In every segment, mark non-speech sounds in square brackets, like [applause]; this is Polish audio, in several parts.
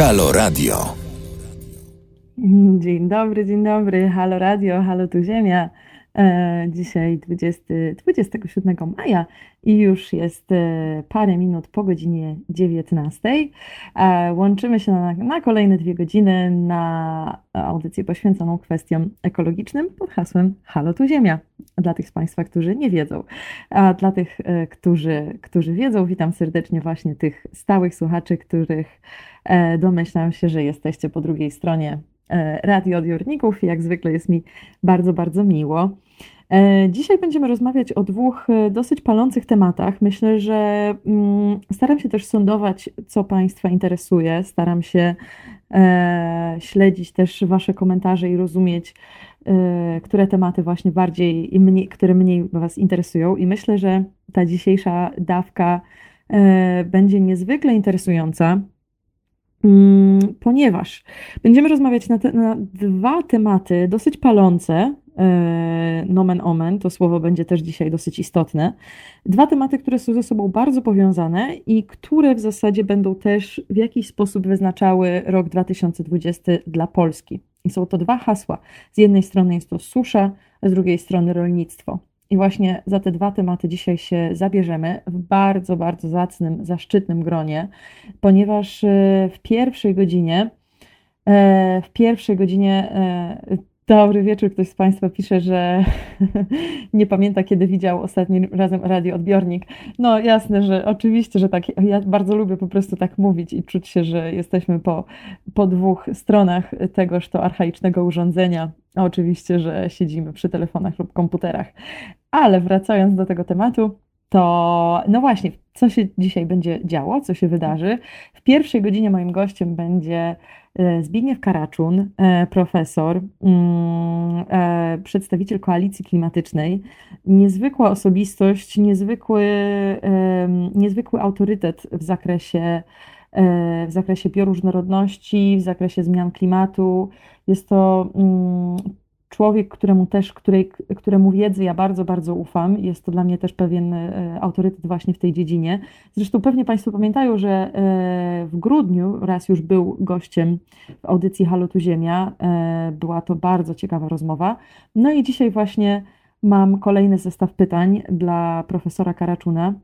Halo Radio. Dzień dobry, dzień dobry. Halo Radio, halo tu Ziemia. E, dzisiaj 20, 27 maja i już jest e, parę minut po godzinie 19. E, łączymy się na, na kolejne dwie godziny na audycję poświęconą kwestiom ekologicznym pod hasłem Halo tu Ziemia. Dla tych z Państwa, którzy nie wiedzą. A dla tych, którzy, którzy wiedzą, witam serdecznie właśnie tych stałych słuchaczy, których domyślam się, że jesteście po drugiej stronie radioodbiorników i jak zwykle jest mi bardzo, bardzo miło. E, dzisiaj będziemy rozmawiać o dwóch e, dosyć palących tematach. Myślę, że mm, staram się też sondować, co Państwa interesuje. Staram się śledzić też Wasze komentarze i rozumieć, które tematy właśnie bardziej i mniej, które mniej Was interesują. I myślę, że ta dzisiejsza dawka będzie niezwykle interesująca. Mm, ponieważ będziemy rozmawiać na, te, na dwa tematy dosyć palące. E, nomen omen, to słowo będzie też dzisiaj dosyć istotne. Dwa tematy, które są ze sobą bardzo powiązane i które w zasadzie będą też w jakiś sposób wyznaczały rok 2020 dla Polski. I są to dwa hasła. Z jednej strony jest to susza, z drugiej strony rolnictwo. I właśnie za te dwa tematy dzisiaj się zabierzemy w bardzo, bardzo zacnym, zaszczytnym gronie, ponieważ e, w pierwszej godzinie, e, w pierwszej godzinie e, Dobry wieczór. Ktoś z Państwa pisze, że [laughs] nie pamięta, kiedy widział ostatnim razem radioodbiornik. No jasne, że oczywiście, że tak. Ja bardzo lubię po prostu tak mówić i czuć się, że jesteśmy po, po dwóch stronach tegoż to archaicznego urządzenia. oczywiście, że siedzimy przy telefonach lub komputerach. Ale wracając do tego tematu, to no właśnie, co się dzisiaj będzie działo, co się wydarzy. W pierwszej godzinie moim gościem będzie e, Zbigniew Karaczun, e, profesor, mm, e, przedstawiciel koalicji klimatycznej, niezwykła osobistość, niezwykły, niezwykły autorytet w zakresie w zakresie bioróżnorodności, w zakresie zmian klimatu. Jest to mm, człowiek, któremu też, której, któremu wiedzy ja bardzo, bardzo ufam. Jest to dla mnie też pewien e, autorytet właśnie w tej dziedzinie. Zresztą pewnie Państwo pamiętają, że e, w grudniu raz już był gościem w audycji Halo tu Ziemia. E, była to bardzo ciekawa rozmowa. No i dzisiaj właśnie mam kolejny zestaw pytań dla profesora Karaczuna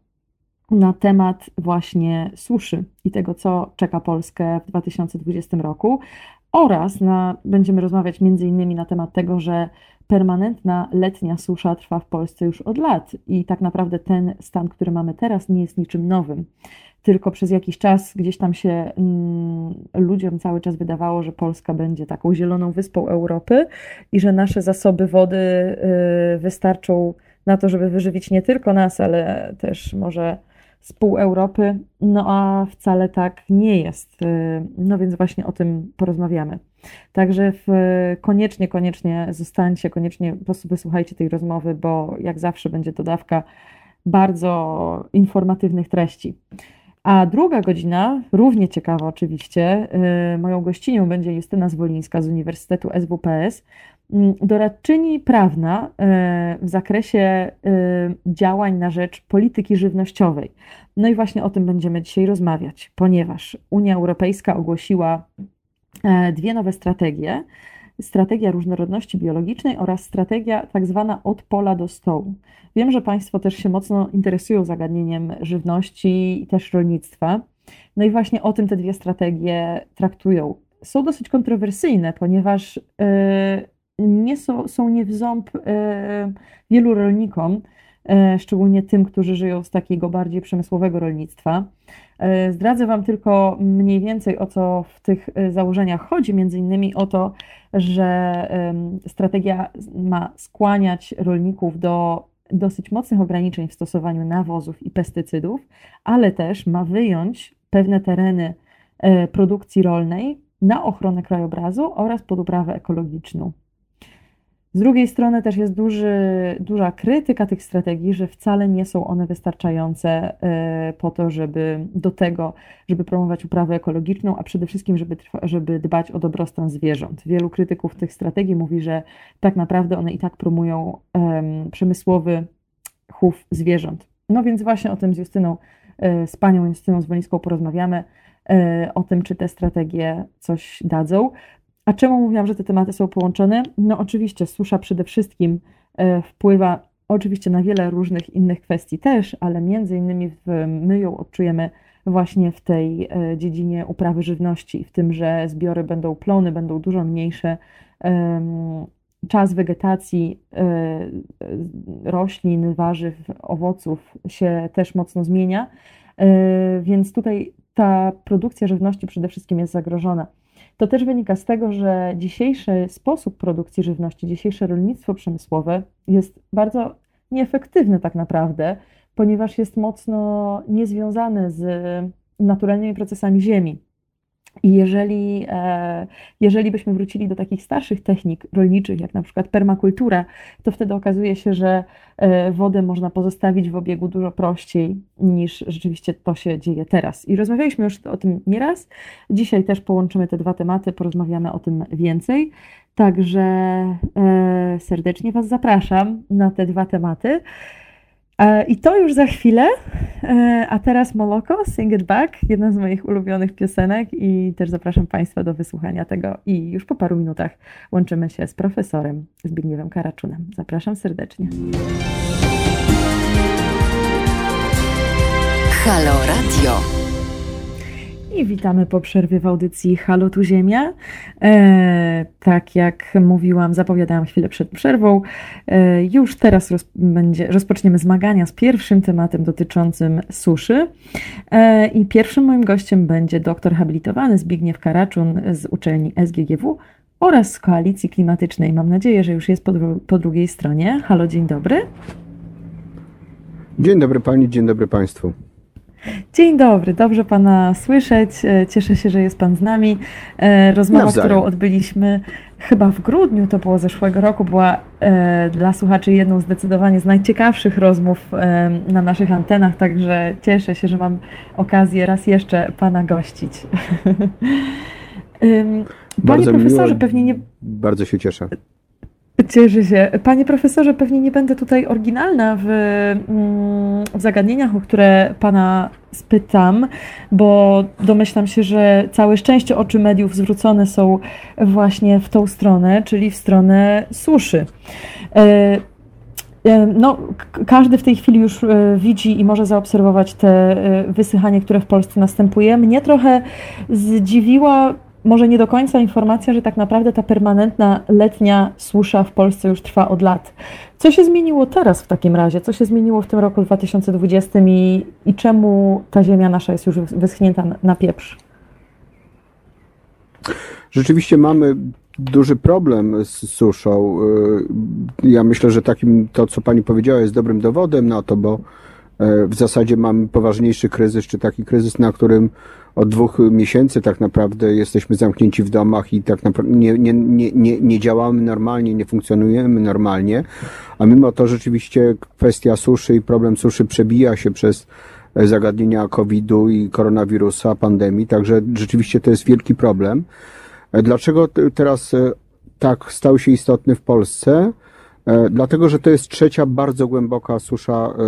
na temat właśnie suszy i tego, co czeka Polskę w 2020 roku, oraz na, będziemy rozmawiać innymi na temat tego, że permanentna letnia susza trwa w Polsce już od lat i tak naprawdę ten stan, który mamy teraz, nie jest niczym nowym. Tylko przez jakiś czas gdzieś tam się mm, ludziom cały czas wydawało, że Polska będzie taką zieloną wyspą Europy i że nasze zasoby wody y, wystarczą na to, żeby wyżywić nie tylko nas, ale też może z pół Europy, no a wcale tak nie jest. Y, no więc właśnie o tym porozmawiamy. Także w, koniecznie, koniecznie zostańcie, koniecznie po prostu wysłuchajcie tej rozmowy, bo jak zawsze będzie to dawka bardzo informatywnych treści. A druga godzina, równie ciekawa oczywiście, y, moją gościnią będzie Justyna Zwolińska z Uniwersytetu SWPS, doradczyni prawna e, w zakresie e, działań na rzecz polityki żywnościowej. No i właśnie o tym będziemy dzisiaj rozmawiać, ponieważ Unia Europejska ogłosiła e, dwie nowe strategie. Strategia różnorodności biologicznej oraz strategia tak zwana od pola do stołu. Wiem, że Państwo też się mocno interesują zagadnieniem żywności i też rolnictwa. No i właśnie o tym te dwie strategie traktują. Są dosyć kontrowersyjne, ponieważ nie są, są nie w ząb e, wielu rolnikom, e, szczególnie tym, którzy żyją z takiego bardziej przemysłowego rolnictwa. E, zdradzę Wam tylko mniej więcej o co w tych założeniach chodzi, między innymi o to, że strategia ma skłaniać rolników do dosyć mocnych ograniczeń w stosowaniu nawozów i pestycydów, ale też ma wyjąć pewne tereny produkcji rolnej na ochronę krajobrazu oraz pod uprawę ekologiczną. Z drugiej strony też jest duży, duża krytyka tych strategii, że wcale nie są one wystarczające e, po to, żeby do tego, żeby promować uprawę ekologiczną, a przede wszystkim, żeby, żeby dbać o dobrostan zwierząt. Wielu krytyków tych strategii mówi, że tak naprawdę one i tak promują um, przemysłowy chów zwierząt. No więc właśnie o tym z Justyną, z panią Justyną Zwolińską porozmawiamy, o tym, czy te strategie coś dadzą. A czemu mówiłam, że te tematy są połączone? No oczywiście susza przede wszystkim wpływa oczywiście na wiele różnych innych kwestii też, ale między innymi my ją odczujemy właśnie w tej e, dziedzinie uprawy żywności, w tym, że zbiory będą plony, będą dużo mniejsze. Czas wegetacji e, roślin, warzyw, owoców się też mocno zmienia, e, więc tutaj ta produkcja żywności przede wszystkim jest zagrożona. To też wynika z tego, że dzisiejszy sposób produkcji żywności, dzisiejsze rolnictwo przemysłowe jest bardzo nieefektywne tak naprawdę, ponieważ jest mocno niezwiązane z naturalnymi procesami ziemi. I jeżeli, e, jeżeli byśmy wrócili do takich starszych technik rolniczych, jak na przykład permakultura, to wtedy okazuje się, że e, wodę można pozostawić w obiegu dużo prościej niż rzeczywiście to się dzieje teraz. I rozmawialiśmy już o tym nieraz. Dzisiaj też połączymy te dwa tematy, porozmawiamy o tym więcej. Także e, serdecznie Was zapraszam na te dwa tematy. E, I to już za chwilę. E, a teraz Moloko, Sing It Back, jedna z moich ulubionych piosenek i też zapraszam Państwa do wysłuchania tego. I już po paru minutach łączymy się z profesorem Zbigniewem Karaczunem. Zapraszam serdecznie. Halo Radio. I witamy po przerwie w audycji Halo tu Ziemia. E, tak jak mówiłam, zapowiadałam chwilę przed przerwą, e, już teraz roz, będzie, rozpoczniemy zmagania z pierwszym tematem dotyczącym suszy. E, I pierwszym moim gościem będzie doktor habilitowany Zbigniew Karaczun z uczelni SGGW oraz z Koalicji Klimatycznej. Mam nadzieję, że już jest po, po drugiej stronie. Halo, dzień dobry. Dzień dobry Pani, dzień dobry Państwu. Dzień dobry, dobrze Pana słyszeć. E, cieszę się, że jest Pan z nami. E, rozmowa, Nawzajem. którą odbyliśmy chyba w grudniu, to było zeszłego roku, była e, dla słuchaczy jedną zdecydowanie z najciekawszych rozmów na naszych antenach, także cieszę się, że mam okazję raz jeszcze Pana gościć. [laughs] Panie bardzo profesorze, miło, pewnie nie. Bardzo się cieszę. Cieszę się. Panie profesorze, pewnie nie będę tutaj oryginalna w, mm, w, zagadnieniach, o które pana spytam, bo domyślam się, że całe szczęście oczy mediów zwrócone są właśnie w tą stronę, czyli w stronę suszy. E, e, no, każdy w tej chwili już e, widzi i może zaobserwować te wysychanie, które w Polsce następuje. Mnie trochę zdziwiła może nie do końca informacja, że tak naprawdę ta permanentna letnia susza w Polsce już trwa od lat. Co się zmieniło teraz w takim razie? Co się zmieniło w tym roku 2020 i, i czemu ta ziemia nasza jest już wyschnięta na pieprz? Rzeczywiście mamy duży problem z suszą. Y, ja myślę, że takim to, co pani powiedziała, jest dobrym dowodem na to, bo y, w zasadzie mamy poważniejszy kryzys, czy taki kryzys, na którym od dwóch miesięcy tak naprawdę jesteśmy zamknięci w domach i tak naprawdę nie, nie, nie, nie, nie działamy normalnie, nie funkcjonujemy normalnie, a mimo to rzeczywiście kwestia suszy i problem suszy przebija się przez zagadnienia COVID-u i koronawirusa, pandemii, także rzeczywiście to jest wielki problem. Dlaczego teraz e, tak stał się istotny w Polsce? E, dlatego, że to jest trzecia bardzo głęboka susza e,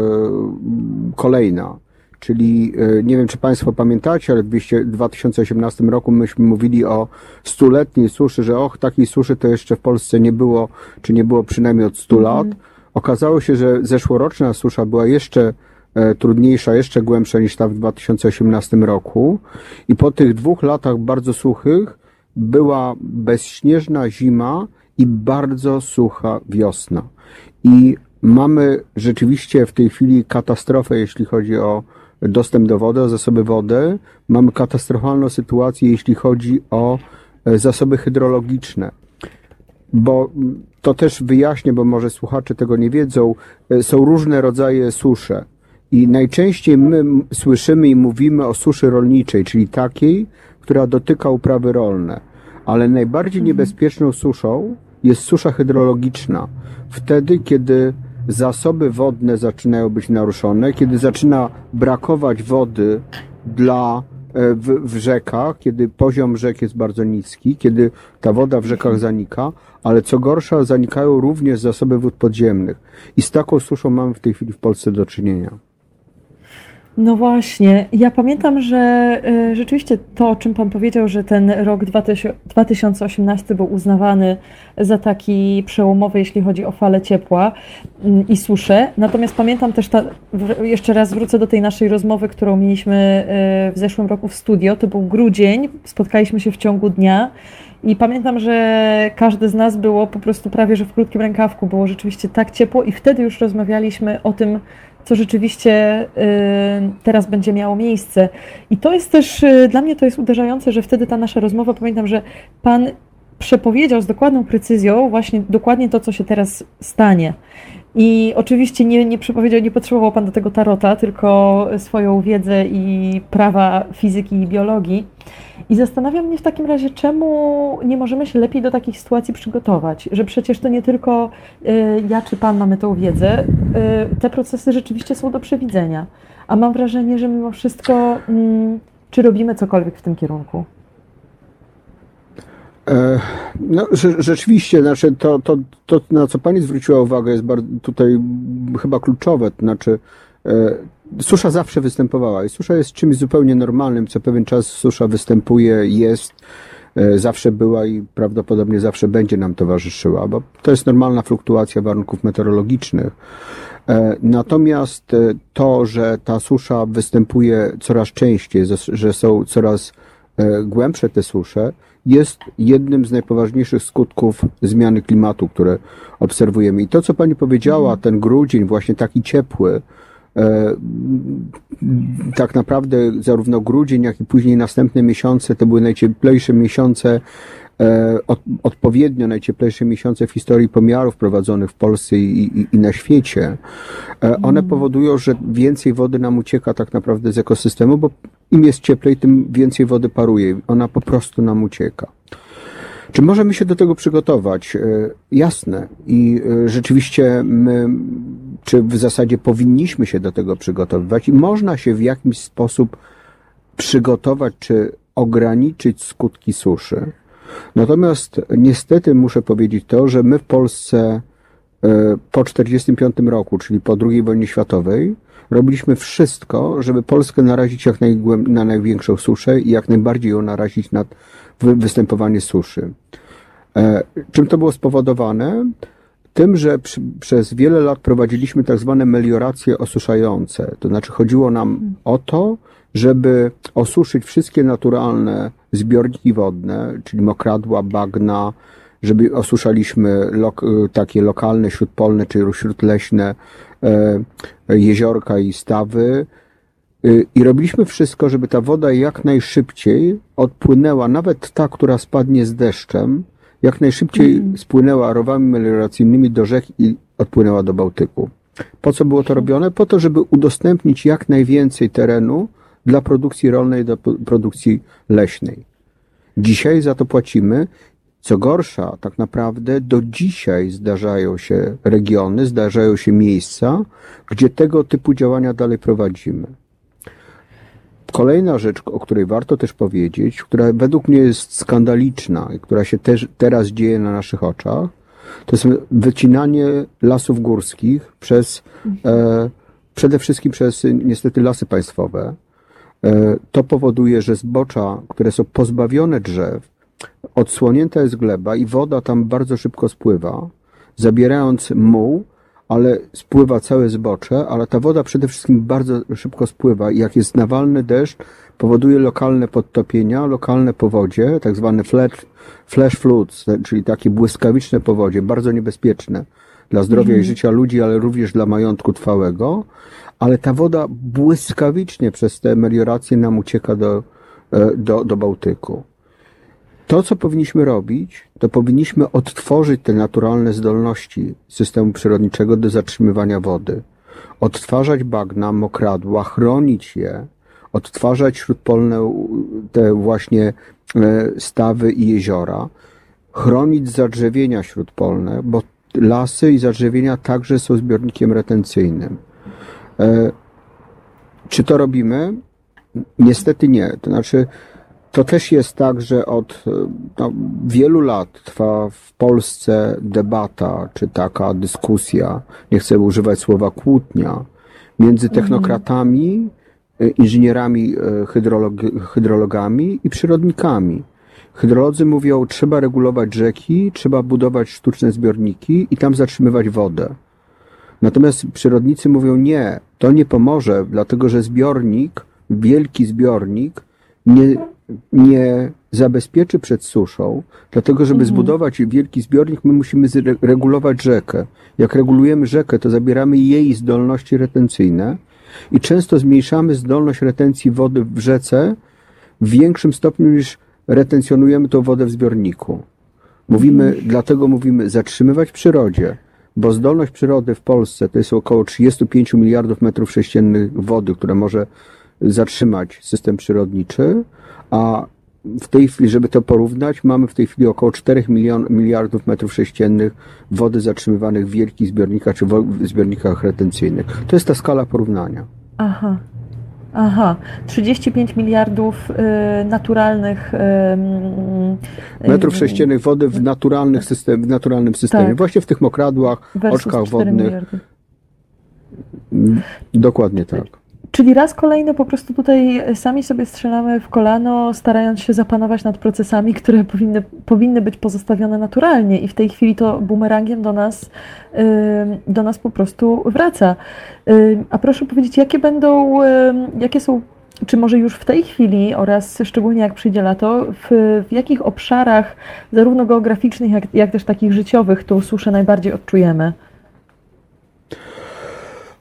kolejna. Czyli e, nie wiem, czy Państwo pamiętacie, ale w 2018 roku myśmy mówili o stuletniej suszy, że och, takiej suszy to jeszcze w Polsce nie było, czy nie było przynajmniej od 100 mhm. lat. Okazało się, że zeszłoroczna susza była jeszcze e, trudniejsza, jeszcze głębsza niż ta w 2018 roku. I po tych dwóch latach bardzo suchych była bezśnieżna zima i bardzo sucha wiosna. I mamy rzeczywiście w tej chwili katastrofę, jeśli chodzi o dostęp do wody, o zasoby wody. Mamy katastrofalną sytuację, jeśli chodzi o e, zasoby hydrologiczne. Bo to też wyjaśnię, bo może słuchacze tego nie wiedzą, e, są różne rodzaje susze. I najczęściej my słyszymy i mówimy o suszy rolniczej, czyli takiej, która dotyka uprawy rolne. Ale najbardziej mhm. niebezpieczną suszą jest susza hydrologiczna. Wtedy, kiedy zasoby wodne zaczynają być naruszone, kiedy zaczyna brakować wody dla e, w, w, rzekach, kiedy poziom rzek jest bardzo niski, kiedy ta woda w rzekach zanika, ale co gorsza, zanikają również zasoby wód podziemnych. I z taką suszą mamy w tej chwili w Polsce do czynienia. No właśnie, ja pamiętam, że y, rzeczywiście to, o czym Pan powiedział, że ten rok 2018 był uznawany za taki przełomowy, jeśli chodzi o falę ciepła mm, i suszę. Natomiast pamiętam też, ta, jeszcze raz wrócę do tej naszej rozmowy, którą mieliśmy y, w zeszłym roku w studio. To był grudzień, spotkaliśmy się w ciągu dnia. I pamiętam, że każdy z nas było po prostu prawie, że w krótkim rękawku, było rzeczywiście tak ciepło, i wtedy już rozmawialiśmy o tym, co rzeczywiście y, teraz będzie miało miejsce. I to jest też, y, dla mnie to jest uderzające, że wtedy ta nasza rozmowa, pamiętam, że Pan przepowiedział z dokładną precyzją właśnie dokładnie to, co się teraz stanie. I oczywiście nie, nie przepowiedział, nie potrzebował Pan do tego tarota, tylko swoją wiedzę i prawa fizyki i biologii. I zastanawiam mnie w takim razie, czemu nie możemy się lepiej do takich sytuacji przygotować, że przecież to nie tylko y, ja czy Pan mamy tą wiedzę, y, te procesy rzeczywiście są do przewidzenia. A mam wrażenie, że mimo wszystko, mm, czy robimy cokolwiek w tym kierunku? E, no, rzeczywiście, znaczy to, to, to, na co Pani zwróciła uwagę, jest bardzo, tutaj chyba kluczowe. To znaczy, e, susza zawsze występowała i susza jest czymś zupełnie normalnym. Co pewien czas susza występuje, jest, e, zawsze była i prawdopodobnie zawsze będzie nam towarzyszyła, bo to jest normalna fluktuacja warunków meteorologicznych. Natomiast to, że ta susza występuje coraz częściej, że są coraz głębsze te susze, jest jednym z najpoważniejszych skutków zmiany klimatu, które obserwujemy. I to, co pani powiedziała, ten grudzień, właśnie taki ciepły, e, tak naprawdę zarówno grudzień, jak i później następne miesiące to były najcieplejsze miesiące od, odpowiednio najcieplejsze miesiące w historii pomiarów prowadzonych w Polsce i, i, i, na świecie, e, one mm. powodują, że więcej wody nam ucieka tak naprawdę z ekosystemu, bo im jest cieplej, tym więcej wody paruje. Ona po prostu nam ucieka. Czy możemy się do tego przygotować? E, jasne. I rzeczywiście my, czy w zasadzie powinniśmy się do tego przygotowywać i można się w jakiś sposób przygotować, czy ograniczyć skutki suszy. Natomiast niestety muszę powiedzieć to, że my w Polsce e, po 1945 roku, czyli po II wojnie światowej, robiliśmy wszystko, żeby Polskę narazić jak najgłęb- na największą suszę i jak najbardziej ją narazić na występowanie suszy. E, czym to było spowodowane? Tym, że przy, przez wiele lat prowadziliśmy tak zwane melioracje osuszające. To znaczy chodziło nam o to, żeby osuszyć wszystkie naturalne zbiorniki wodne, czyli mokradła, bagna, żeby osuszaliśmy lok, takie lokalne, śródpolne czy śródleśne e, jeziorka i stawy. E, I robiliśmy wszystko, żeby ta woda jak najszybciej odpłynęła, nawet ta, która spadnie z deszczem, jak najszybciej mm. spłynęła rowami melioracyjnymi do rzek i odpłynęła do Bałtyku. Po co było to robione? Po to, żeby udostępnić jak najwięcej terenu dla produkcji rolnej, do produkcji leśnej. Dzisiaj za to płacimy. Co gorsza, tak naprawdę do dzisiaj zdarzają się regiony, zdarzają się miejsca, gdzie tego typu działania dalej prowadzimy. Kolejna rzecz, o której warto też powiedzieć, która według mnie jest skandaliczna i która się też teraz dzieje na naszych oczach, to jest wycinanie lasów górskich przez, e, przede wszystkim przez niestety lasy państwowe. E, to powoduje, że zbocza, które są pozbawione drzew, odsłonięta jest gleba i woda tam bardzo szybko spływa, zabierając muł, ale spływa całe zbocze, ale ta woda przede wszystkim bardzo szybko spływa i jak jest nawalny deszcz, powoduje lokalne podtopienia, lokalne powodzie, tak zwane flash, flash floods, czyli takie błyskawiczne powodzie, bardzo niebezpieczne dla zdrowia i życia ludzi, ale również dla majątku trwałego, ale ta woda błyskawicznie przez te melioracje nam ucieka do, e, do, do Bałtyku. To, co powinniśmy robić, to powinniśmy odtworzyć te naturalne zdolności systemu przyrodniczego do zatrzymywania wody. Odtwarzać bagna, mokradła, chronić je, odtwarzać śródpolne te właśnie e, stawy i jeziora, chronić zadrzewienia śródpolne, bo lasy i zadrzewienia także są zbiornikiem retencyjnym. E, czy to robimy? Niestety nie. To znaczy, to też jest tak, że od no, wielu lat trwa w Polsce debata, czy taka dyskusja, nie chcę używać słowa kłótnia, między mhm. technokratami e, inżynierami, e, hydrolog, hydrologami i przyrodnikami. Hydrolodzy mówią, trzeba regulować rzeki, trzeba budować sztuczne zbiorniki i tam zatrzymywać wodę. Natomiast przyrodnicy mówią, nie, to nie pomoże, dlatego że zbiornik, wielki zbiornik, nie, nie zabezpieczy przed suszą, dlatego żeby Mhm. zbudować wielki zbiornik, my musimy zregulować rzekę. Jak regulujemy rzekę, to zabieramy jej zdolności retencyjne i często zmniejszamy zdolność retencji wody w rzece w większym stopniu niż retencjonujemy tą wodę w zbiorniku. Mówimy, dlatego mówimy zatrzymywać w przyrodzie, bo zdolność przyrody w Polsce to jest około 35 miliardów metrów sześciennych wody, które może zatrzymać system przyrodniczy, a w tej chwili, żeby to porównać, mamy w tej chwili około 4 milion, miliardów metrów sześciennych wody zatrzymywanych w wielkich zbiornikach czy w zbiornikach retencyjnych. To jest ta skala porównania. Aha. Aha, 35 miliardów y, naturalnych y, Metrów sześciennych wody w, naturalnych system, w naturalnym systemie. Tak. Właśnie w tych mokradłach, versus oczkach 4 wodnych. miliardy. Dokładnie tak. Czyli raz kolejny po prostu tutaj sami sobie strzelamy w kolano, starając się zapanować nad procesami, które powinny, powinny być pozostawione naturalnie i w tej chwili to bumerangiem do nas, ym, do nas po prostu wraca. Ym, A proszę powiedzieć, jakie będą, ym, jakie są, czy może już w tej chwili oraz szczególnie jak przyjdzie lato, w, w jakich obszarach zarówno geograficznych, jak, jak też takich życiowych tą suszę najbardziej odczujemy?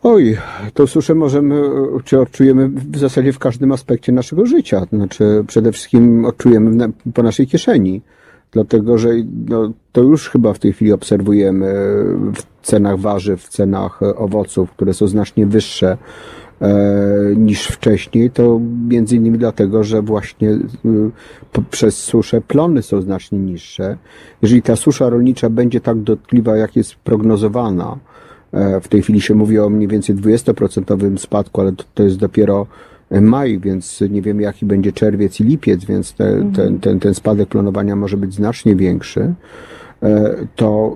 Oj, to suszę możemy, e, czy odczujemy w zasadzie w każdym aspekcie naszego życia. Znaczy, przede wszystkim odczujemy po naszej kieszeni. Dlatego, że no, to już chyba w tej chwili obserwujemy w cenach warzyw, w cenach e, owoców, które są znacznie wyższe e, niż wcześniej, to między innymi dlatego, że właśnie po- przez suszę plony są znacznie niższe. Jeżeli ta susza rolnicza będzie tak dotkliwa, jak jest prognozowana, e, w tej chwili się mówi o mniej więcej 20% spadku, ale to, to jest dopiero maj, więc nie wiemy jaki będzie czerwiec i lipiec, więc te, ten, ten, ten spadek planowania może być znacznie większy. E, To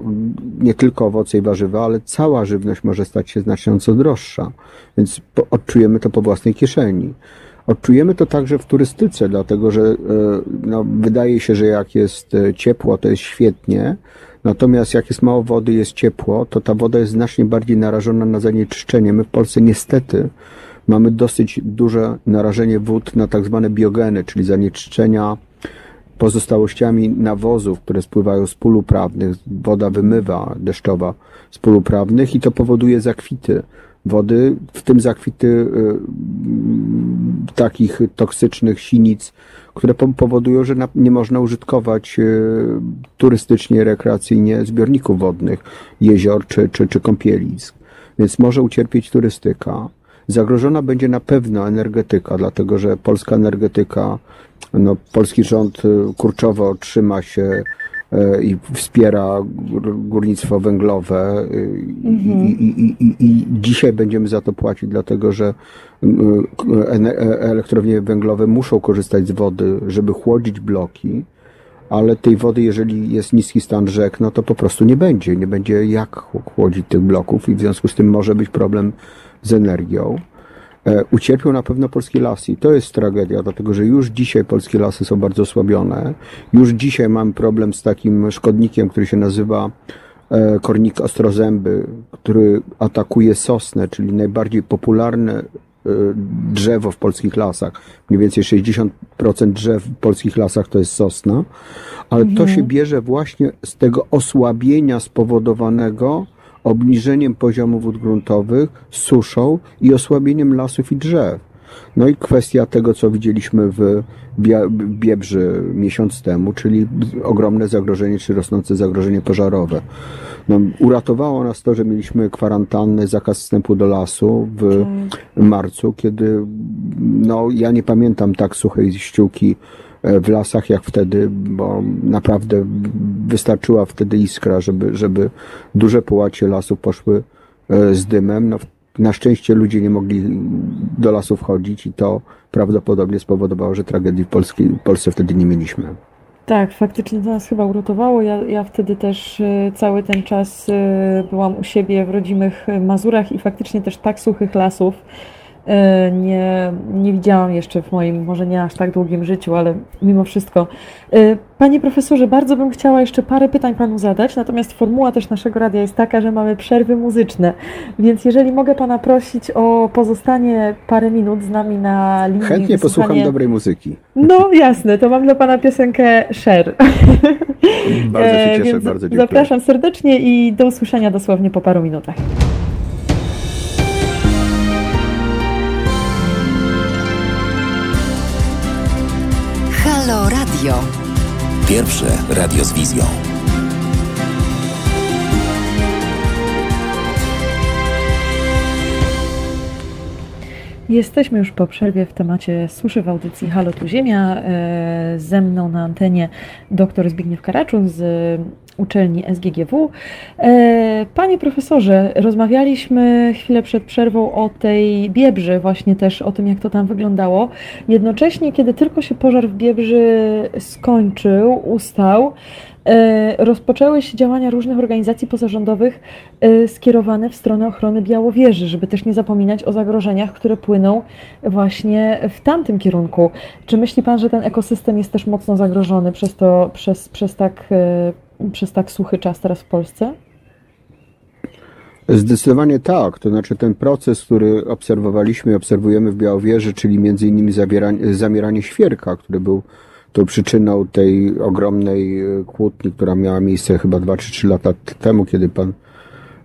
nie tylko owoce i warzywa, ale cała żywność może stać się znacząco droższa, więc odczujemy to po własnej kieszeni. Odczujemy to także w turystyce, dlatego że e, no, wydaje się, że jak jest e, ciepło, to jest świetnie, natomiast jak jest mało wody, jest ciepło, to ta woda jest znacznie bardziej narażona na zanieczyszczenie. My w Polsce niestety mamy dosyć duże narażenie wód na tak zwane biogeny, czyli zanieczyszczenia pozostałościami nawozów, które spływają z pól uprawnych, woda wymywa deszczowa z pól uprawnych i to powoduje zakwity wody, w tym zakwity y, mm, takich toksycznych sinic, które po- powodują, że nie można użytkować y, turystycznie, rekreacyjnie zbiorników wodnych, jezior czy, czy, czy kąpielisk. Więc może ucierpieć turystyka. Zagrożona będzie na pewno energetyka, dlatego że polska energetyka, no, polski rząd y, kurczowo trzyma się y, i wspiera gór- górnictwo węglowe y, Mhm. i, i, i, i, dzisiaj będziemy za to płacić, dlatego że e- elektrownie węglowe muszą korzystać z wody, żeby chłodzić bloki, ale tej wody, jeżeli jest niski stan rzek, no to po prostu nie będzie. Nie będzie jak chłodzić tych bloków i w związku z tym może być problem z energią. E, Ucierpią na pewno polskie lasy i to jest tragedia, dlatego że już dzisiaj polskie lasy są bardzo osłabione. Już dzisiaj mam problem z takim szkodnikiem, który się nazywa e, kornik ostrozęby, który atakuje sosnę, czyli najbardziej popularne e, drzewo w polskich lasach. Mniej więcej 60% drzew w polskich lasach to jest sosna, ale to się bierze właśnie z tego osłabienia spowodowanego obniżeniem poziomu wód gruntowych, suszą i osłabieniem lasów i drzew. No i kwestia tego, co widzieliśmy w Biebrzy miesiąc temu, czyli ogromne zagrożenie, czy rosnące zagrożenie pożarowe. No, uratowało nas to, że mieliśmy kwarantannę, zakaz wstępu do lasu w marcu, kiedy no, ja nie pamiętam tak suchej ściółki w lasach jak wtedy, bo naprawdę wystarczyła wtedy iskra, żeby, żeby duże połacie lasów poszły e, z dymem. No, na szczęście ludzie nie mogli do lasu wchodzić i to prawdopodobnie spowodowało, że tragedii w Polski, w Polsce wtedy nie mieliśmy. Tak, faktycznie to nas chyba uratowało. Ja, ja wtedy też y, cały ten czas byłam u siebie w rodzimych Mazurach i faktycznie też tak suchych lasów E, nie, nie widziałam jeszcze w moim, może nie aż tak długim życiu, ale mimo wszystko. E, Panie profesorze, bardzo bym chciała jeszcze parę pytań Panu zadać, natomiast formuła też naszego radia jest taka, że mamy przerwy muzyczne, więc jeżeli mogę Pana prosić o pozostanie parę minut z nami na linii. Chętnie wysłuchanie- posłucham dobrej muzyki. No jasne, to mam dla Pana piosenkę Share. [laughs] Bardzo się E, cieszę, bardzo dziękuję. Zapraszam serdecznie i do usłyszenia dosłownie po paru minutach. Radio. Pierwsze radio z wizją. Jesteśmy już po przerwie w temacie suszy w audycji Halo Tu Ziemia. E, Ze mną na antenie dr Zbigniew Karaczun z uczelni SGGW. E, Panie profesorze, rozmawialiśmy chwilę przed przerwą o tej Biebrzy, właśnie też o tym, jak to tam wyglądało. Jednocześnie, kiedy tylko się pożar w Biebrzy skończył, ustał, rozpoczęły się działania różnych organizacji pozarządowych e, skierowane w stronę ochrony Białowieży, żeby też nie zapominać o zagrożeniach, które płyną właśnie w tamtym kierunku. Czy myśli Pan, że ten ekosystem jest też mocno zagrożony przez to, przez, przez, tak, e, przez tak suchy czas teraz w Polsce? Zdecydowanie tak. To znaczy ten proces, który obserwowaliśmy i obserwujemy w Białowieży, czyli między innymi zamieranie świerka, który był tą przyczyną tej ogromnej e, kłótni, która miała miejsce chyba 2 czy 3 lata temu, kiedy pan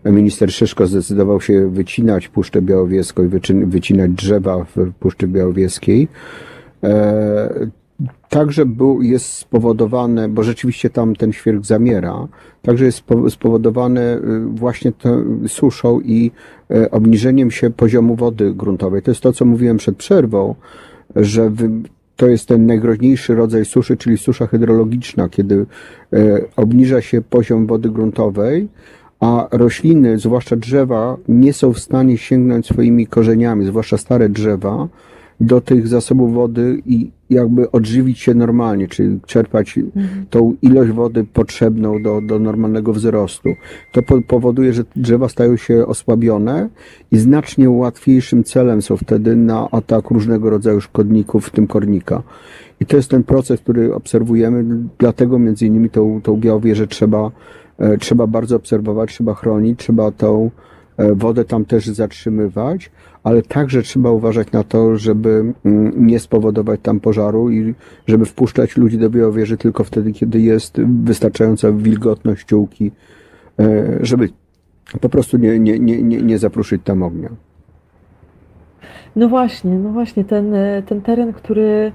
minister Szyszko zdecydował się wycinać Puszczę Białowieską i wycinać drzewa w Puszczy Białowieskiej. E, Także był, jest spowodowane, bo rzeczywiście tam ten świerk zamiera, także jest spo- spowodowane y, właśnie suszą i e, obniżeniem się poziomu wody gruntowej. To jest to, co mówiłem przed przerwą, że to jest ten najgroźniejszy rodzaj suszy, czyli susza hydrologiczna, kiedy e, obniża się poziom wody gruntowej, a rośliny, zwłaszcza drzewa, nie są w stanie sięgnąć swoimi korzeniami, zwłaszcza stare drzewa, do tych zasobów wody i jakby odżywić się normalnie, czyli czerpać tą ilość wody potrzebną do, do normalnego wzrostu. To po, powoduje, że drzewa stają się osłabione i znacznie łatwiejszym celem są wtedy na atak różnego rodzaju szkodników, w tym kornika. I to jest ten proces, który obserwujemy, dlatego między innymi tą, tą białowieżę trzeba, e, trzeba bardzo obserwować, trzeba chronić, trzeba tą e, wodę tam też zatrzymywać, ale także trzeba uważać na to, żeby mm, nie spowodować tam pożaru i żeby wpuszczać ludzi do białowieży tylko wtedy, kiedy jest wystarczająca wilgotność ściółki, e, żeby po prostu nie, nie, nie, nie, nie zapruszyć tam ognia. No właśnie, no właśnie, ten, e, ten teren, który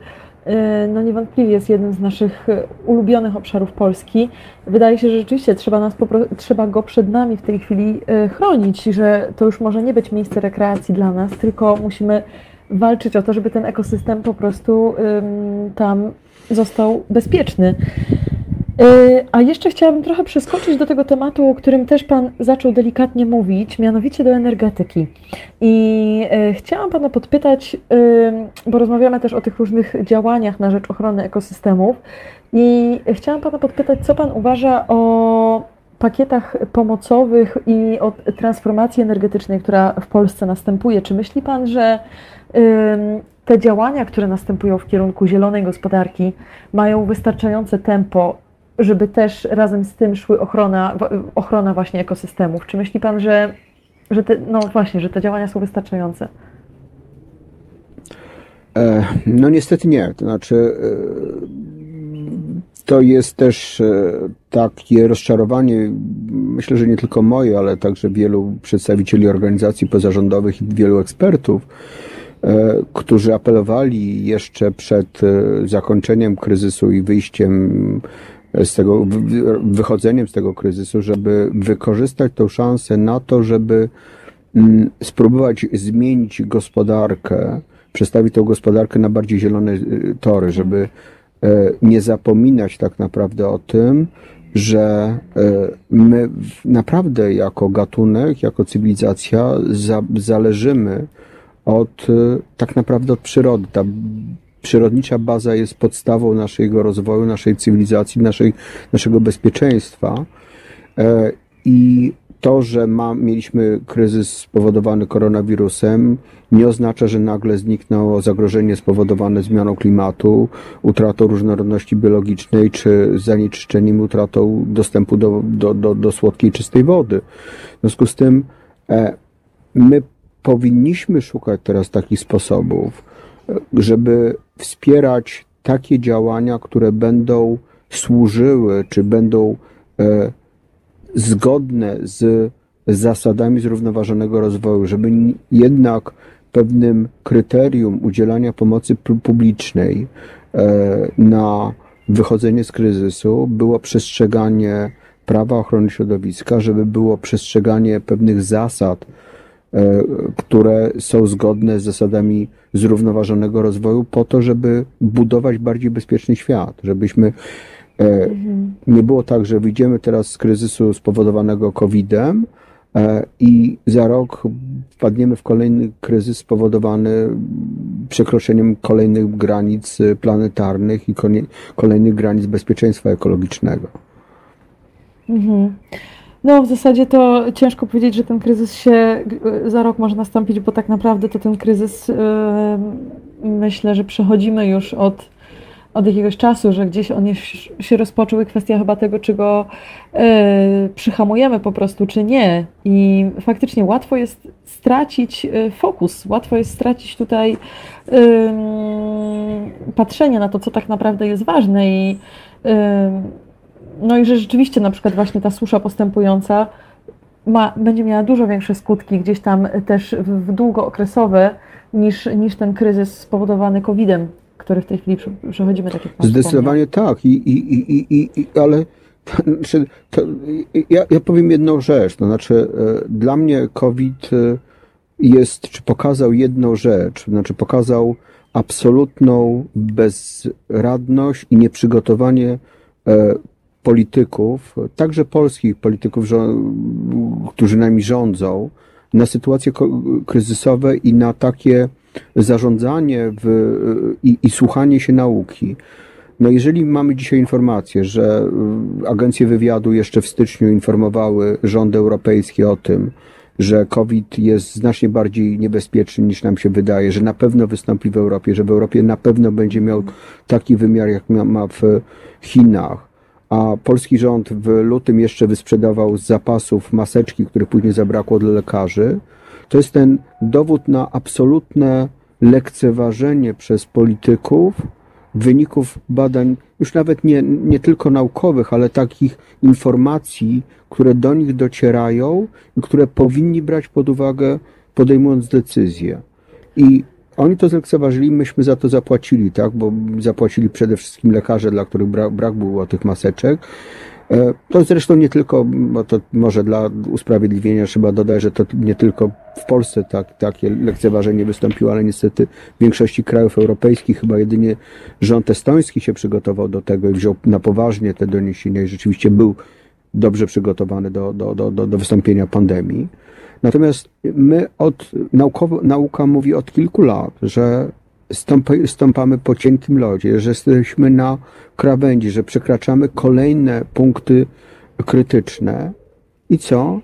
no niewątpliwie jest jednym z naszych e, ulubionych obszarów Polski. Wydaje się, że rzeczywiście trzeba, nas trzeba go przed nami w tej chwili e, chronić, że to już może nie być miejsce rekreacji dla nas, tylko musimy walczyć o to, żeby ten ekosystem po prostu ym, tam został bezpieczny. E, A jeszcze chciałabym trochę przeskoczyć do tego tematu, o którym też Pan zaczął delikatnie mówić, mianowicie do energetyki. I e, chciałam Pana podpytać, bo rozmawiamy też o tych różnych działaniach na rzecz ochrony ekosystemów, i chciałam Pana podpytać, co Pan uważa o pakietach pomocowych i o transformacji energetycznej, która w Polsce następuje. Czy myśli Pan, że te działania, które następują w kierunku zielonej gospodarki, mają wystarczające tempo, żeby też razem z tym szły ochrona, ochrona właśnie ekosystemów? Czy myśli Pan, że, że te, no właśnie, że te działania są wystarczające? E, No niestety nie. To znaczy, e, to jest też e, takie rozczarowanie, myślę, że nie tylko moje, ale także wielu przedstawicieli organizacji pozarządowych i wielu ekspertów, którzy apelowali jeszcze przed zakończeniem kryzysu i wyjściem z tego, wy- wychodzeniem z tego kryzysu, żeby wykorzystać tą szansę na to, żeby mm, spróbować zmienić gospodarkę, przestawić tą gospodarkę na bardziej zielone y, tory, żeby e, nie zapominać tak naprawdę o tym, że e, my naprawdę jako gatunek, jako cywilizacja za, zależymy od e, tak naprawdę od przyrody. Ta przyrodnicza baza jest podstawą naszego rozwoju, naszej cywilizacji, naszej, naszego bezpieczeństwa. E, I to, że ma, mieliśmy kryzys spowodowany koronawirusem, nie oznacza, że nagle zniknęło zagrożenie spowodowane zmianą klimatu, utratą różnorodności biologicznej, czy zanieczyszczeniem, utratą dostępu do, do, do, do słodkiej, czystej wody. W związku z tym e, my powinniśmy szukać teraz takich sposobów, żeby wspierać takie działania, które będą służyły, czy będą e, zgodne z zasadami zrównoważonego rozwoju, żeby jednak pewnym kryterium udzielania pomocy publicznej e, na wychodzenie z kryzysu było przestrzeganie prawa ochrony środowiska, żeby było przestrzeganie pewnych zasad, które są zgodne z zasadami zrównoważonego rozwoju, po to, żeby budować bardziej bezpieczny świat, żebyśmy E, nie było tak, że wyjdziemy teraz z kryzysu spowodowanego COVID-em e, i za rok wpadniemy w kolejny kryzys spowodowany przekroczeniem kolejnych granic planetarnych i kolejnych granic bezpieczeństwa ekologicznego. Mhm. No, w zasadzie to ciężko powiedzieć, że ten kryzys się za rok może nastąpić, bo tak naprawdę to ten kryzys yy, myślę, że przechodzimy już od od jakiegoś czasu, że gdzieś on się rozpoczął i kwestia chyba tego, czy go y, przyhamujemy po prostu, czy nie. I faktycznie łatwo jest stracić fokus, łatwo jest stracić tutaj y, patrzenie na to, co tak naprawdę jest ważne i no i że rzeczywiście na przykład właśnie ta susza postępująca ma, będzie miała dużo większe skutki gdzieś tam też w, w długookresowe niż, niż ten kryzys spowodowany COVID-em który w tej chwili przechodzimy, tak jak Zdecydowanie tak, I, i, i, i, i, ale znaczy, to, ja, ja powiem jedną rzecz, to znaczy e, dla mnie COVID e, jest, czy pokazał jedną rzecz, znaczy pokazał absolutną bezradność i nieprzygotowanie e, polityków, także polskich polityków, którzy nami rządzą, na sytuacje kryzysowe i na takie zarządzanie w, i, i słuchanie się nauki. No jeżeli mamy dzisiaj informację, że y, agencje wywiadu jeszcze w styczniu informowały rząd europejski o tym, że COVID jest znacznie bardziej niebezpieczny niż nam się wydaje, że na pewno wystąpi w Europie, że w Europie na pewno będzie miał taki wymiar, jak ma w Chinach, a polski rząd w lutym jeszcze wysprzedawał z zapasów maseczki, które później zabrakło dla lekarzy, to jest ten dowód na absolutne lekceważenie przez polityków wyników badań, już nawet nie, nie tylko naukowych, ale takich informacji, które do nich docierają i które powinni brać pod uwagę, podejmując decyzje. I oni to zlekceważyli, myśmy za to zapłacili, tak? Bo zapłacili przede wszystkim lekarze, dla których brak, brak było tych maseczek. E, to zresztą nie tylko, bo to może dla usprawiedliwienia trzeba dodać, że to nie tylko w Polsce tak, takie lekceważenie wystąpiło, ale niestety w większości krajów europejskich chyba jedynie rząd estoński się przygotował do tego i wziął na poważnie te doniesienia i rzeczywiście był dobrze przygotowany do, do, do, do, do wystąpienia pandemii. Natomiast my od, naukowo, nauka mówi od kilku lat, że stąpamy po cienkim lodzie, że jesteśmy na krawędzi, że przekraczamy kolejne punkty krytyczne i co?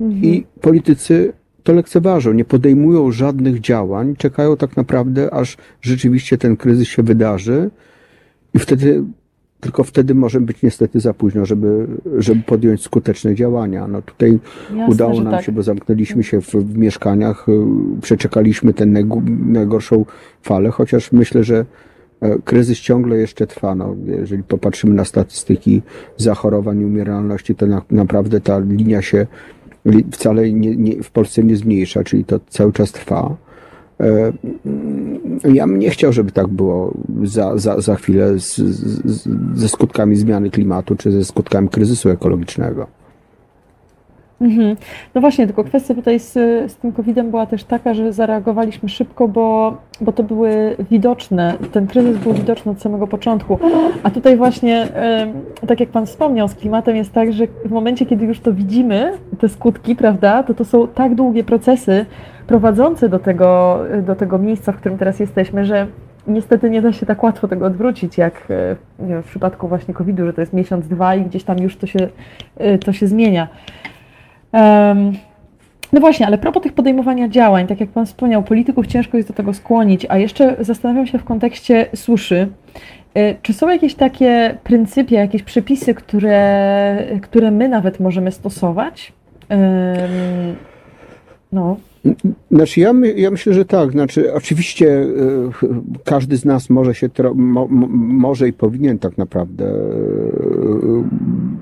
Mhm. I politycy to lekceważą, nie podejmują żadnych działań, czekają tak naprawdę, aż rzeczywiście ten kryzys się wydarzy i wtedy tylko wtedy może być niestety za późno, żeby, żeby podjąć skuteczne działania. No tutaj Jasne, udało nam tak. się, bo zamknęliśmy się w, w mieszkaniach, y, przeczekaliśmy tę najgorszą falę, chociaż myślę, że e, kryzys ciągle jeszcze trwa. No, jeżeli popatrzymy na statystyki zachorowań i umieralności, to na, naprawdę ta linia się wcale nie, nie, w Polsce nie zmniejsza, czyli to cały czas trwa. E, ja bym nie chciał, żeby tak było za, za, za chwilę z, z, ze skutkami zmiany klimatu czy ze skutkami kryzysu ekologicznego. Mhm. No właśnie, tylko kwestia tutaj z, z tym COVID-em była też taka, że zareagowaliśmy szybko, bo, bo to były widoczne, ten kryzys był widoczny od samego początku. A tutaj właśnie, tak jak Pan wspomniał, z klimatem jest tak, że w momencie, kiedy już to widzimy, te skutki, prawda, to to są tak długie procesy prowadzące do tego, do tego miejsca, w którym teraz jesteśmy, że niestety nie da się tak łatwo tego odwrócić, jak e, wiem, w przypadku właśnie COVID-u, że to jest miesiąc, dwa i gdzieś tam już to się, e, to się zmienia. Em, no właśnie, ale propos tych podejmowania działań, tak jak Pan wspomniał, polityków ciężko jest do tego skłonić, a jeszcze zastanawiam się w kontekście suszy. Y, Czy są jakieś takie pryncypia, jakieś przepisy, które, które my nawet możemy stosować? Em, No, Znaczy ja, my, ja myślę, że tak. Znaczy, oczywiście e, każdy z nas może się mo, mo, może i powinien tak naprawdę e,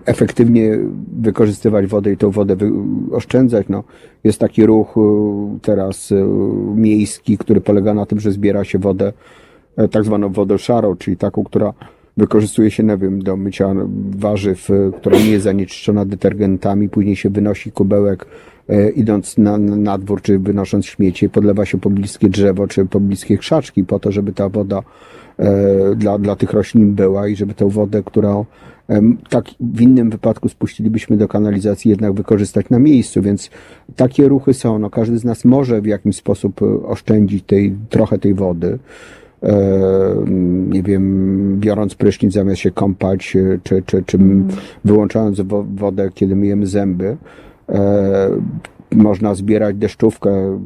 efektywnie wykorzystywać wodę i tą wodę oszczędzać. No, jest taki ruch e, teraz miejski, który polega na tym, że zbiera się wodę, tak zwaną wodę szarą, czyli taką, która wykorzystuje się, nie wiem, do mycia warzyw, która nie jest zanieczyszczona detergentami, później się wynosi kubełek idąc na, na dwór, czy wynosząc śmiecie, podlewa się pobliskie drzewo, czy pobliskie krzaczki po to, żeby ta woda e, dla, dla tych roślin była i żeby tę wodę, którą tak w innym wypadku spuścilibyśmy do kanalizacji, jednak wykorzystać na miejscu, więc takie ruchy są. No, każdy z nas może w jakiś sposób e, oszczędzić tej, trochę tej wody. E, nie wiem, biorąc prysznic zamiast się kąpać, e, czy, czy, czy wyłączając wo- wodę, kiedy myjemy zęby. E, Można zbierać deszczówkę,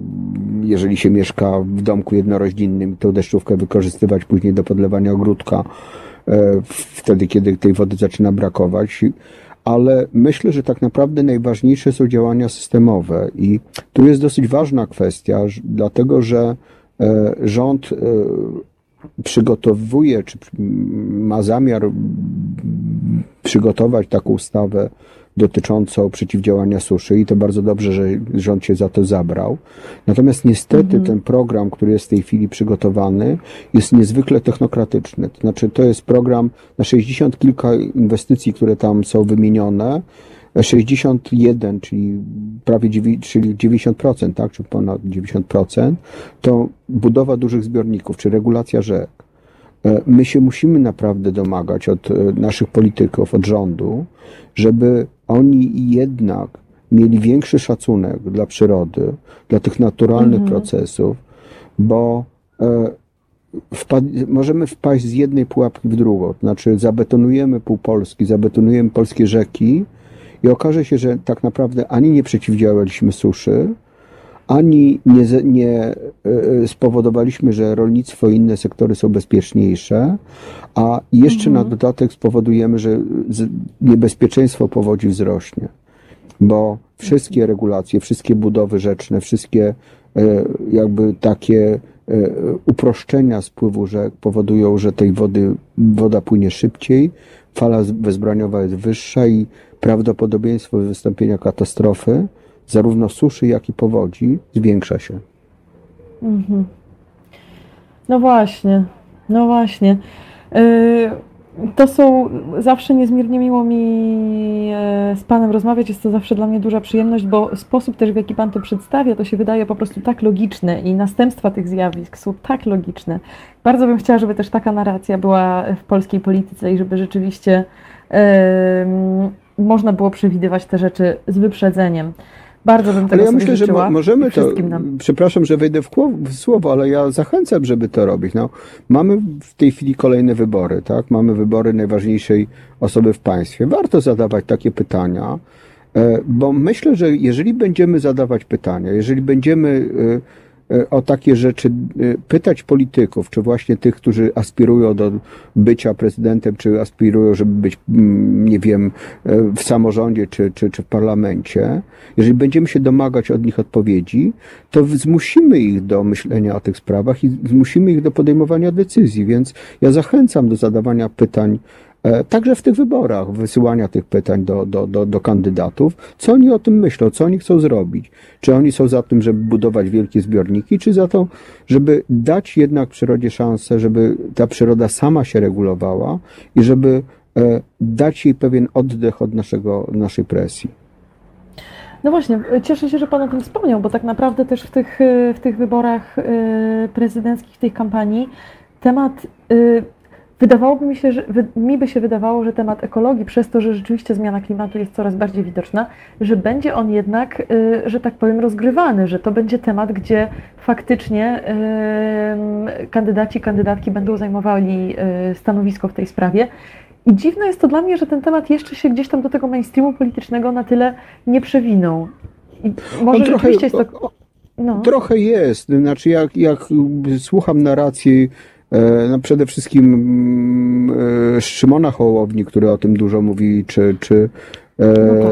jeżeli się mieszka w domku jednorodzinnym, tą deszczówkę wykorzystywać później do podlewania ogródka, e, wtedy, kiedy tej wody zaczyna brakować. Ale myślę, że tak naprawdę najważniejsze są działania systemowe i tu jest dosyć ważna kwestia, dlatego że e, rząd przygotowuje, czy ma zamiar przygotować taką ustawę dotyczącą przeciwdziałania suszy i to bardzo dobrze, że rząd się za to zabrał. Natomiast niestety ten program, który jest w tej chwili przygotowany, jest niezwykle technokratyczny. To znaczy to jest program na 60 kilka inwestycji, które tam są wymienione. 61, czyli prawie dziewię- czyli 90%, tak, czy ponad 90%, to budowa dużych zbiorników, czy regulacja rzek. E, My się musimy naprawdę domagać od e, naszych polityków, od rządu, żeby oni jednak mieli większy szacunek dla przyrody, dla tych naturalnych procesów, bo e, wpad- możemy wpaść z jednej pułapki w drugą. To znaczy zabetonujemy pół Polski, zabetonujemy polskie rzeki i okaże się, że tak naprawdę ani nie przeciwdziałaliśmy suszy, ani nie, nie e, e, spowodowaliśmy, że rolnictwo i inne sektory są bezpieczniejsze, a jeszcze na dodatek spowodujemy, że niebezpieczeństwo powodzi wzrośnie. Bo wszystkie regulacje, wszystkie budowy rzeczne, wszystkie e, jakby takie uproszczenia spływu rzek powodują, że tej wody, woda płynie szybciej, fala wezbraniowa jest wyższa i prawdopodobieństwo wystąpienia katastrofy, zarówno suszy, jak i powodzi, zwiększa się. Mhm. No właśnie, no właśnie. Yy, To są zawsze niezmiernie miło mi e, z Panem rozmawiać. Jest to zawsze dla mnie duża przyjemność, bo sposób też, w jaki Pan to przedstawia, to się wydaje po prostu tak logiczne i następstwa tych zjawisk są tak logiczne. Bardzo bym chciała, żeby też taka narracja była w polskiej polityce i żeby rzeczywiście em, można było przewidywać te rzeczy z wyprzedzeniem. Bardzo bym tego Ale ja myślę, że mo- możemy to, nam. przepraszam, że wejdę w, w słowo, ale ja zachęcam, żeby to robić. No, mamy w tej chwili kolejne wybory, tak? Mamy wybory najważniejszej osoby w państwie. Warto zadawać takie pytania, e, bo myślę, że jeżeli będziemy zadawać pytania, jeżeli będziemy e, o takie rzeczy e, pytać polityków, czy właśnie tych, którzy aspirują do bycia prezydentem, czy aspirują, żeby być, mm, nie wiem, e, w samorządzie, czy, czy, czy w parlamencie, jeżeli będziemy się domagać od nich odpowiedzi, to zmusimy ich do myślenia o tych sprawach i zmusimy ich do podejmowania decyzji. Więc ja zachęcam do zadawania pytań, e, także w tych wyborach, wysyłania tych pytań do, do, do, do kandydatów, co oni o tym myślą, co oni chcą zrobić. Czy oni są za tym, żeby budować wielkie zbiorniki, czy za to, żeby dać jednak przyrodzie szansę, żeby ta przyroda sama się regulowała i żeby e, dać jej pewien oddech od naszego, naszej presji. No właśnie, cieszę się, że Pan o tym wspomniał, bo tak naprawdę też w tych, w tych wyborach y, prezydenckich, w tej kampanii temat, wydawałoby mi się, że mi by się wydawało, że temat ekologii, przez to, że rzeczywiście zmiana klimatu jest coraz bardziej widoczna, że będzie on jednak, y, że tak powiem, rozgrywany, że to będzie temat, gdzie faktycznie y, kandydaci, kandydatki będą zajmowali y, stanowisko w tej sprawie. I dziwne jest to dla mnie, że ten temat jeszcze się gdzieś tam do tego mainstreamu politycznego na tyle nie przewinął. I może On trochę, rzeczywiście jest to... No. Trochę jest. Znaczy, jak, jak słucham narracji, no przede wszystkim mm, e, Szymona Hołowni, który o tym dużo mówi, czy, czy e, No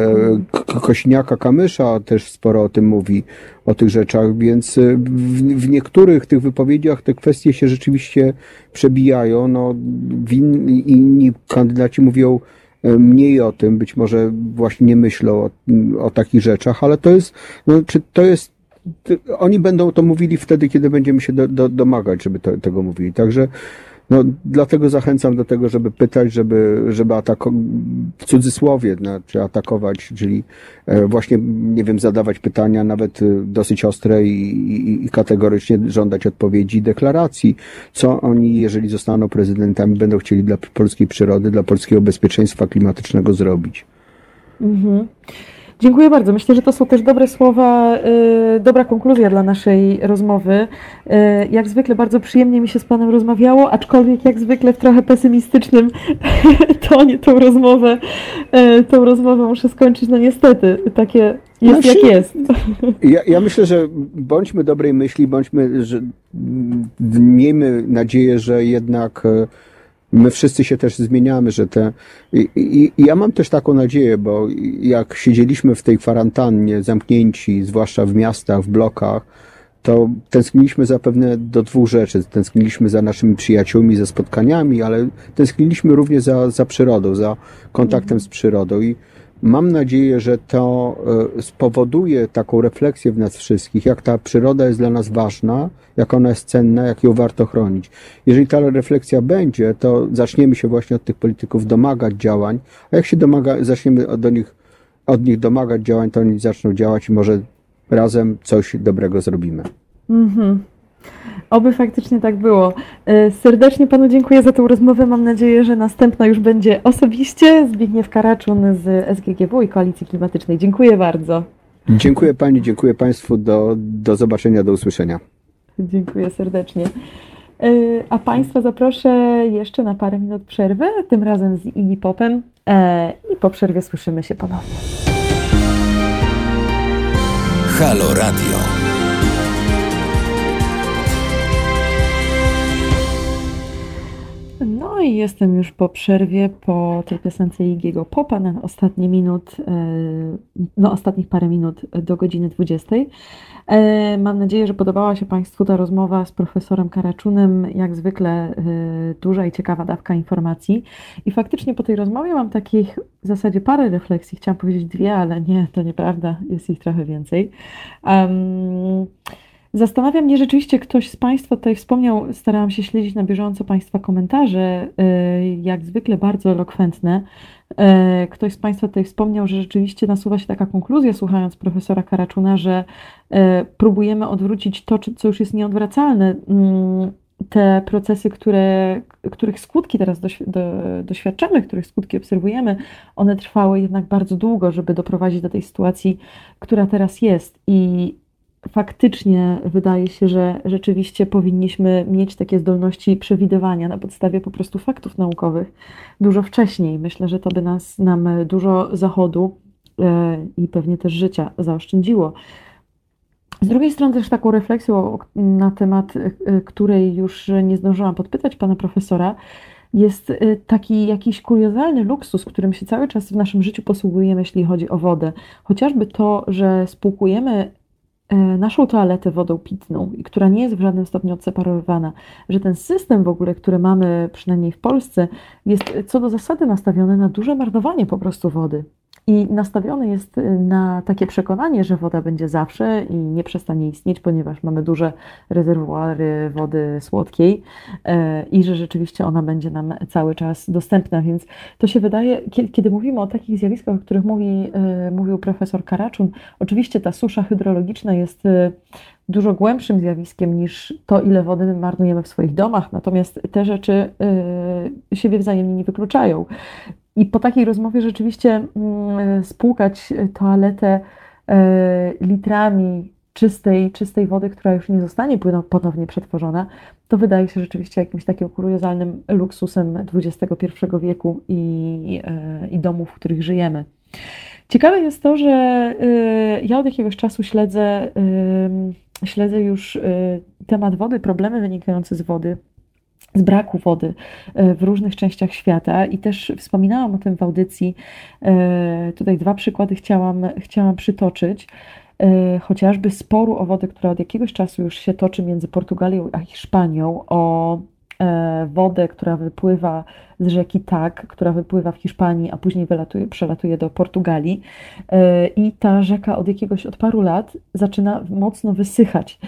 tak. K- Kośniaka Kamysza też sporo o tym mówi, o tych rzeczach, więc e, w, w niektórych tych wypowiedziach te kwestie się rzeczywiście przebijają. No, inni kandydaci mówią e, mniej o tym, być może właśnie nie myślą o, o takich rzeczach, ale to jest, no, czy to jest oni będą to mówili wtedy, kiedy będziemy się do, do, domagać, żeby to, tego mówili. Także no, dlatego zachęcam do tego, żeby pytać, żeby, żeby atakować, w cudzysłowie, znaczy atakować, czyli e, właśnie, nie wiem, zadawać pytania nawet e, dosyć ostre i, i, i kategorycznie żądać odpowiedzi, deklaracji, co oni, jeżeli zostaną prezydentami, będą chcieli dla polskiej przyrody, dla polskiego bezpieczeństwa klimatycznego zrobić. Mhm. Dziękuję bardzo. Myślę, że to są też dobre słowa, y, dobra konkluzja dla naszej rozmowy. Y, jak zwykle bardzo przyjemnie mi się z Panem rozmawiało, aczkolwiek jak zwykle w trochę pesymistycznym [laughs] tonie tą rozmowę, y, tą rozmowę muszę skończyć. No niestety, takie jest Znaczy- jak jest. Ja, ja myślę, że bądźmy dobrej myśli, bądźmy, że mm, miejmy nadzieję, że jednak e, my wszyscy się też zmieniamy, że te. I, i, i ja mam też taką nadzieję, bo jak siedzieliśmy w tej kwarantannie, zamknięci, zwłaszcza w miastach, w blokach, to tęskniliśmy zapewne do dwóch rzeczy. Tęskniliśmy za naszymi przyjaciółmi, za spotkaniami, ale tęskniliśmy również za, za przyrodą, za kontaktem z przyrodą. I mam nadzieję, że to e, spowoduje taką refleksję w nas wszystkich, jak ta przyroda jest dla nas ważna, jak ona jest cenna, jak ją warto chronić. Jeżeli ta refleksja będzie, to zaczniemy się właśnie od tych polityków domagać działań, a jak się domaga, zaczniemy od, nich, od nich domagać działań, to oni zaczną działać i może razem coś dobrego zrobimy. Mhm. Oby faktycznie tak było. E, Serdecznie Panu dziękuję za tę rozmowę. Mam nadzieję, że następna już będzie osobiście. Zbigniew Karaczun z SGGW i Koalicji Klimatycznej. Dziękuję bardzo. Dziękuję Pani, dziękuję Państwu. Do, do zobaczenia, do usłyszenia. Dziękuję serdecznie. E, A Państwa zaproszę jeszcze na parę minut przerwy, tym razem z Iggy Popem. E, I po przerwie słyszymy się ponownie. Halo Radio. I jestem już po przerwie, po tej piosence Igiego Popa na ostatnie minut, no ostatnich parę minut do godziny 20. E, Mam nadzieję, że podobała się Państwu ta rozmowa z profesorem Karaczunem. Jak zwykle e, duża i ciekawa dawka informacji. I faktycznie po tej rozmowie mam takich w zasadzie parę refleksji. Chciałam powiedzieć dwie, ale nie, to nieprawda, jest ich trochę więcej. Em, Zastanawia mnie rzeczywiście, ktoś z Państwa tutaj wspomniał, starałam się śledzić na bieżąco Państwa komentarze, y, jak zwykle bardzo elokwentne. Y, Ktoś z Państwa tutaj wspomniał, że rzeczywiście nasuwa się taka konkluzja, słuchając profesora Karaczuna, że y, próbujemy odwrócić to, co już jest nieodwracalne. Mm, Te procesy, które, których skutki teraz doś- do, doświadczamy, których skutki obserwujemy, one trwały jednak bardzo długo, żeby doprowadzić do tej sytuacji, która teraz jest. I faktycznie wydaje się, że rzeczywiście powinniśmy mieć takie zdolności przewidywania na podstawie po prostu faktów naukowych dużo wcześniej. Myślę, że to by nas nam dużo zachodu e, i pewnie też życia zaoszczędziło. Z drugiej strony też taką refleksją na temat, e, której już nie zdążyłam podpytać pana profesora, jest e, taki jakiś kuriozalny luksus, którym się cały czas w naszym życiu posługujemy, jeśli chodzi o wodę. Chociażby to, że spłukujemy naszą toaletę wodą pitną, i która nie jest w żadnym stopniu odseparowywana, że ten system w ogóle, który mamy przynajmniej w Polsce, jest co do zasady nastawiony na duże marnowanie po prostu wody. I nastawiony jest y, na takie przekonanie, że woda będzie zawsze i nie przestanie istnieć, ponieważ mamy duże rezerwuary wody słodkiej e, i że rzeczywiście ona będzie nam cały czas dostępna. Więc to się wydaje, kie- kiedy mówimy o takich zjawiskach, o których mówi, e, mówił profesor Karaczun, oczywiście ta susza hydrologiczna jest e, dużo głębszym zjawiskiem niż to, ile wody marnujemy w swoich domach, natomiast te rzeczy y, siebie wzajemnie nie wykluczają. I po takiej rozmowie rzeczywiście mm, spłukać toaletę y, litrami czystej, czystej wody, która już nie zostanie ponownie przetworzona, to wydaje się rzeczywiście jakimś takim kuriozalnym luksusem XXI wieku i, i domów, w których żyjemy. Ciekawe jest to, że ja od jakiegoś czasu śledzę, śledzę już temat wody, problemy wynikające z wody, z braku wody w różnych częściach świata i też wspominałam o tym w audycji. Tutaj dwa przykłady chciałam, chciałam przytoczyć. Chociażby sporu o wodę, która od jakiegoś czasu już się toczy między Portugalią a Hiszpanią, o E, wodę, która wypływa z rzeki Tak, która wypływa w Hiszpanii, a później wylatuje, przelatuje do Portugalii. E, I ta rzeka od jakiegoś, od paru lat zaczyna mocno wysychać.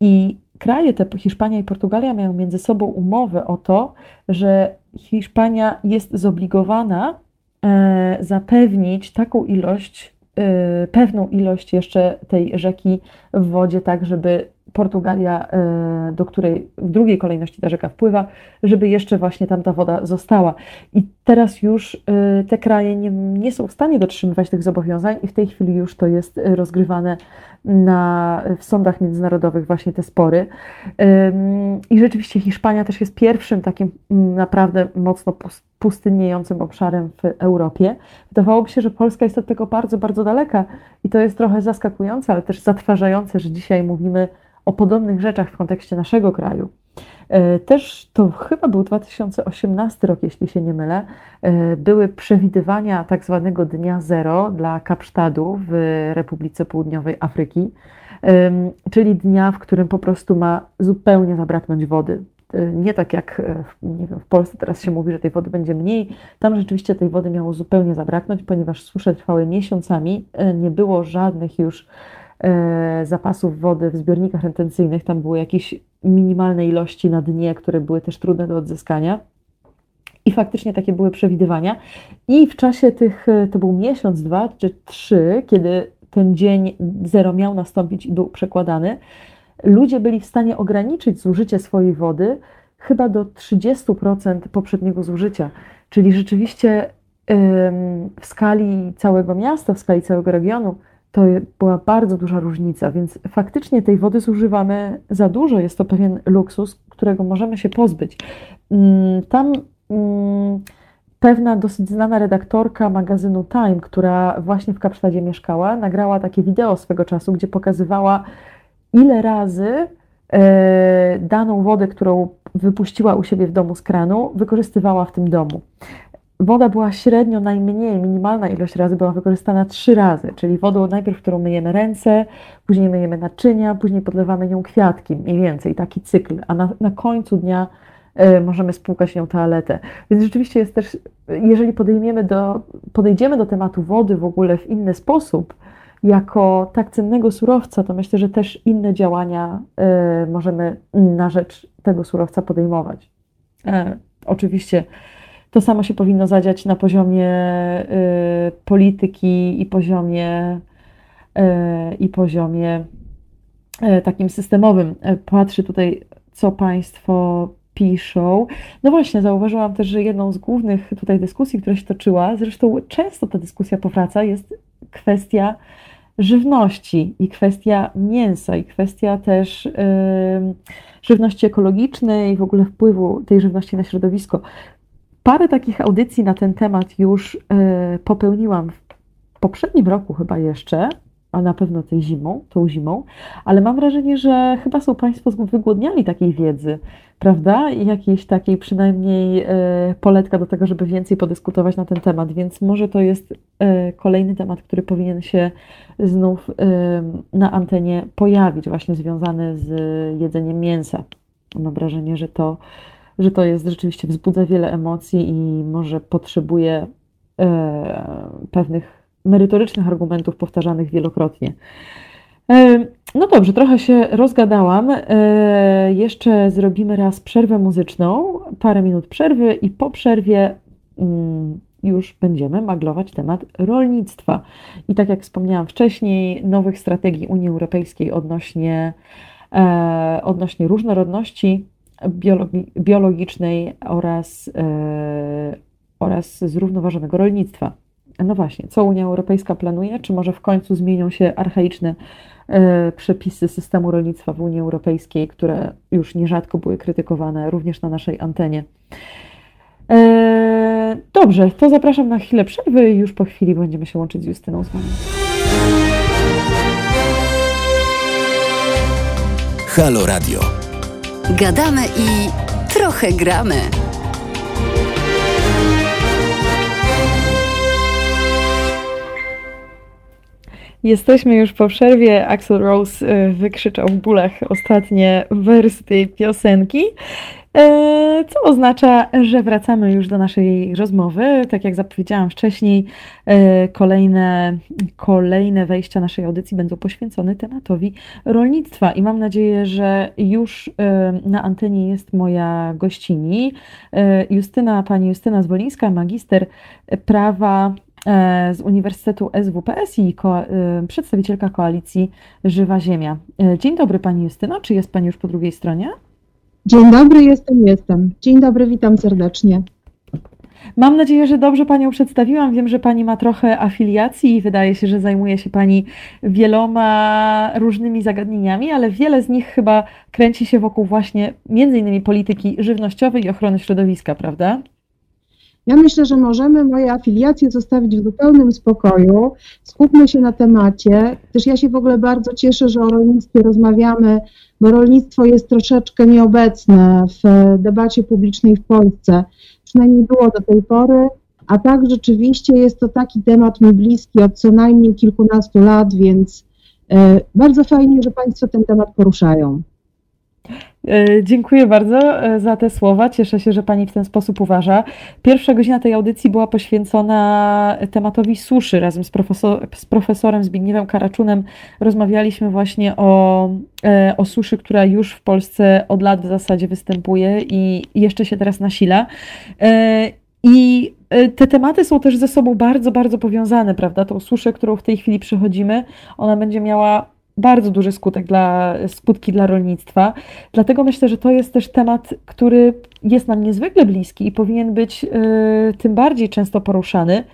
I kraje te, Hiszpania i Portugalia, mają między sobą umowę o to, że Hiszpania jest zobligowana e, zapewnić taką ilość, pewną ilość jeszcze tej rzeki w wodzie, tak żeby Portugalia, e, do której w drugiej kolejności ta rzeka wpływa, żeby jeszcze właśnie tam ta woda została. I teraz już e, te kraje nie, nie są w stanie dotrzymywać tych zobowiązań i w tej chwili już to jest rozgrywane na, w sądach międzynarodowych właśnie te spory. I rzeczywiście Hiszpania też jest pierwszym takim naprawdę mocno pustynniejącym obszarem w Europie. Wydawałoby się, że Polska jest od tego bardzo, bardzo daleka i to jest trochę zaskakujące, ale też zatrważające, że dzisiaj mówimy o podobnych rzeczach w kontekście naszego kraju. E, też to chyba był 2018 rok, jeśli się nie mylę. E, były przewidywania tak zwanego dnia zero dla Kapsztadu w Republice Południowej Afryki, czyli dnia, w którym po prostu ma zupełnie zabraknąć wody. E, nie tak jak nie wiem, w Polsce teraz się mówi, że tej wody będzie mniej. Tam rzeczywiście tej wody miało zupełnie zabraknąć, ponieważ susze trwały miesiącami, nie było żadnych już E, zapasów wody w zbiornikach retencyjnych. Tam były jakieś minimalne ilości na dnie, które były też trudne do odzyskania. I faktycznie takie były przewidywania. I w czasie tych, e, to był miesiąc, dwa czy trzy, kiedy ten dzień zero miał nastąpić i był przekładany, ludzie byli w stanie ograniczyć zużycie swojej wody chyba do 30% poprzedniego zużycia. Czyli rzeczywiście w skali całego miasta, w skali całego regionu, to była bardzo duża różnica, więc faktycznie tej wody zużywamy za dużo. Jest to pewien luksus, którego możemy się pozbyć. Mm, tam mm, pewna dosyć znana redaktorka magazynu Time, która właśnie w Kapsztadzie mieszkała, nagrała takie wideo swego czasu, gdzie pokazywała, ile razy e, daną wodę, którą wypuściła u siebie w domu z kranu, wykorzystywała w tym domu woda była średnio najmniej, minimalna ilość razy była wykorzystana trzy razy, czyli wodą najpierw, którą myjemy ręce, później myjemy naczynia, później podlewamy nią kwiatki, mniej więcej taki cykl, a na, na końcu dnia y, możemy spłukać nią toaletę. Więc rzeczywiście jest też, jeżeli podejmiemy do, podejdziemy do tematu wody w ogóle w inny sposób, jako tak cennego surowca, to myślę, że też inne działania y, możemy na rzecz tego surowca podejmować. E, oczywiście to samo się powinno zadziać na poziomie y, polityki i poziomie, y, i poziomie y, takim systemowym. Patrzę tutaj, co Państwo piszą. No właśnie, zauważyłam też, że jedną z głównych tutaj dyskusji, która się toczyła, zresztą często ta dyskusja powraca, jest kwestia żywności i kwestia mięsa i kwestia też yy, żywności ekologicznej i w ogóle wpływu tej żywności na środowisko. Parę takich audycji na ten temat już e, popełniłam w poprzednim roku chyba jeszcze, a na pewno tej zimą, tą zimą, ale mam wrażenie, że chyba są Państwo wygłodniali takiej wiedzy, prawda? I jakiejś takiej przynajmniej e, poletka do tego, żeby więcej podyskutować na ten temat, więc może to jest e, kolejny temat, który powinien się znów na antenie pojawić, właśnie związany z jedzeniem mięsa. Mam wrażenie, że to że to jest rzeczywiście wzbudza wiele emocji i może potrzebuje e, pewnych merytorycznych argumentów powtarzanych wielokrotnie. E, no dobrze, trochę się rozgadałam. E, jeszcze zrobimy raz przerwę muzyczną, parę minut przerwy i po przerwie mm, już będziemy maglować temat rolnictwa. I tak jak wspomniałam wcześniej, nowych strategii Unii Europejskiej odnośnie, e, odnośnie różnorodności biologi biologicznej oraz, e, oraz zrównoważonego rolnictwa. No właśnie, co Unia Europejska planuje? Czy może w końcu zmienią się archaiczne e, przepisy systemu rolnictwa w Unii Europejskiej, które już nierzadko były krytykowane również na naszej antenie? E, dobrze, to zapraszam na chwilę przerwy i już po chwili będziemy się łączyć z Justyną z wami. Halo Radio. Gadamy i trochę gramy. Jesteśmy już po przerwie. Axel Rose e, wykrzyczał w bólach ostatnie wersy tej piosenki, co oznacza, że wracamy już do naszej rozmowy. Tak jak zapowiedziałam wcześniej, e, kolejne, kolejne wejścia naszej audycji będą poświęcone tematowi rolnictwa i mam nadzieję, że już na antenie jest moja gościni, Justyna, pani Justyna Zwolińska, magister prawa E, z Uniwersytetu SWPS i ko e, przedstawicielka koalicji Żywa Ziemia. E, dzień dobry Pani Justyno, czy jest Pani już po drugiej stronie? Dzień dobry, jestem, jestem. Dzień dobry, witam serdecznie. Mam nadzieję, że dobrze Panią przedstawiłam. Wiem, że Pani ma trochę afiliacji i wydaje się, że zajmuje się Pani wieloma różnymi zagadnieniami, ale wiele z nich chyba kręci się wokół właśnie między innymi polityki żywnościowej i ochrony środowiska, prawda? Ja myślę, że możemy moje afiliacje zostawić w zupełnym spokoju. Skupmy się na temacie. Też ja się w ogóle bardzo cieszę, że o rolnictwie rozmawiamy, bo rolnictwo jest troszeczkę nieobecne w debacie publicznej w Polsce. Przynajmniej było do tej pory. A tak rzeczywiście jest to taki temat mi bliski od co najmniej kilkunastu lat, więc e, bardzo fajnie, że Państwo ten temat poruszają. E, dziękuję bardzo e, za te słowa. Cieszę się, że Pani w ten sposób uważa. Pierwsza godzina tej audycji była poświęcona tematowi suszy. Razem z, profesor, z profesorem Zbigniewem Karaczunem rozmawialiśmy właśnie o, e, o suszy, która już w Polsce od lat w zasadzie występuje i jeszcze się teraz nasila. I te tematy są też ze sobą bardzo, bardzo powiązane, prawda? Tą suszę, którą w tej chwili przechodzimy, ona będzie miała bardzo duży skutek dla, skutki dla rolnictwa. Dlatego myślę, że to jest też temat, który jest nam niezwykle bliski i powinien być y, tym bardziej często poruszany.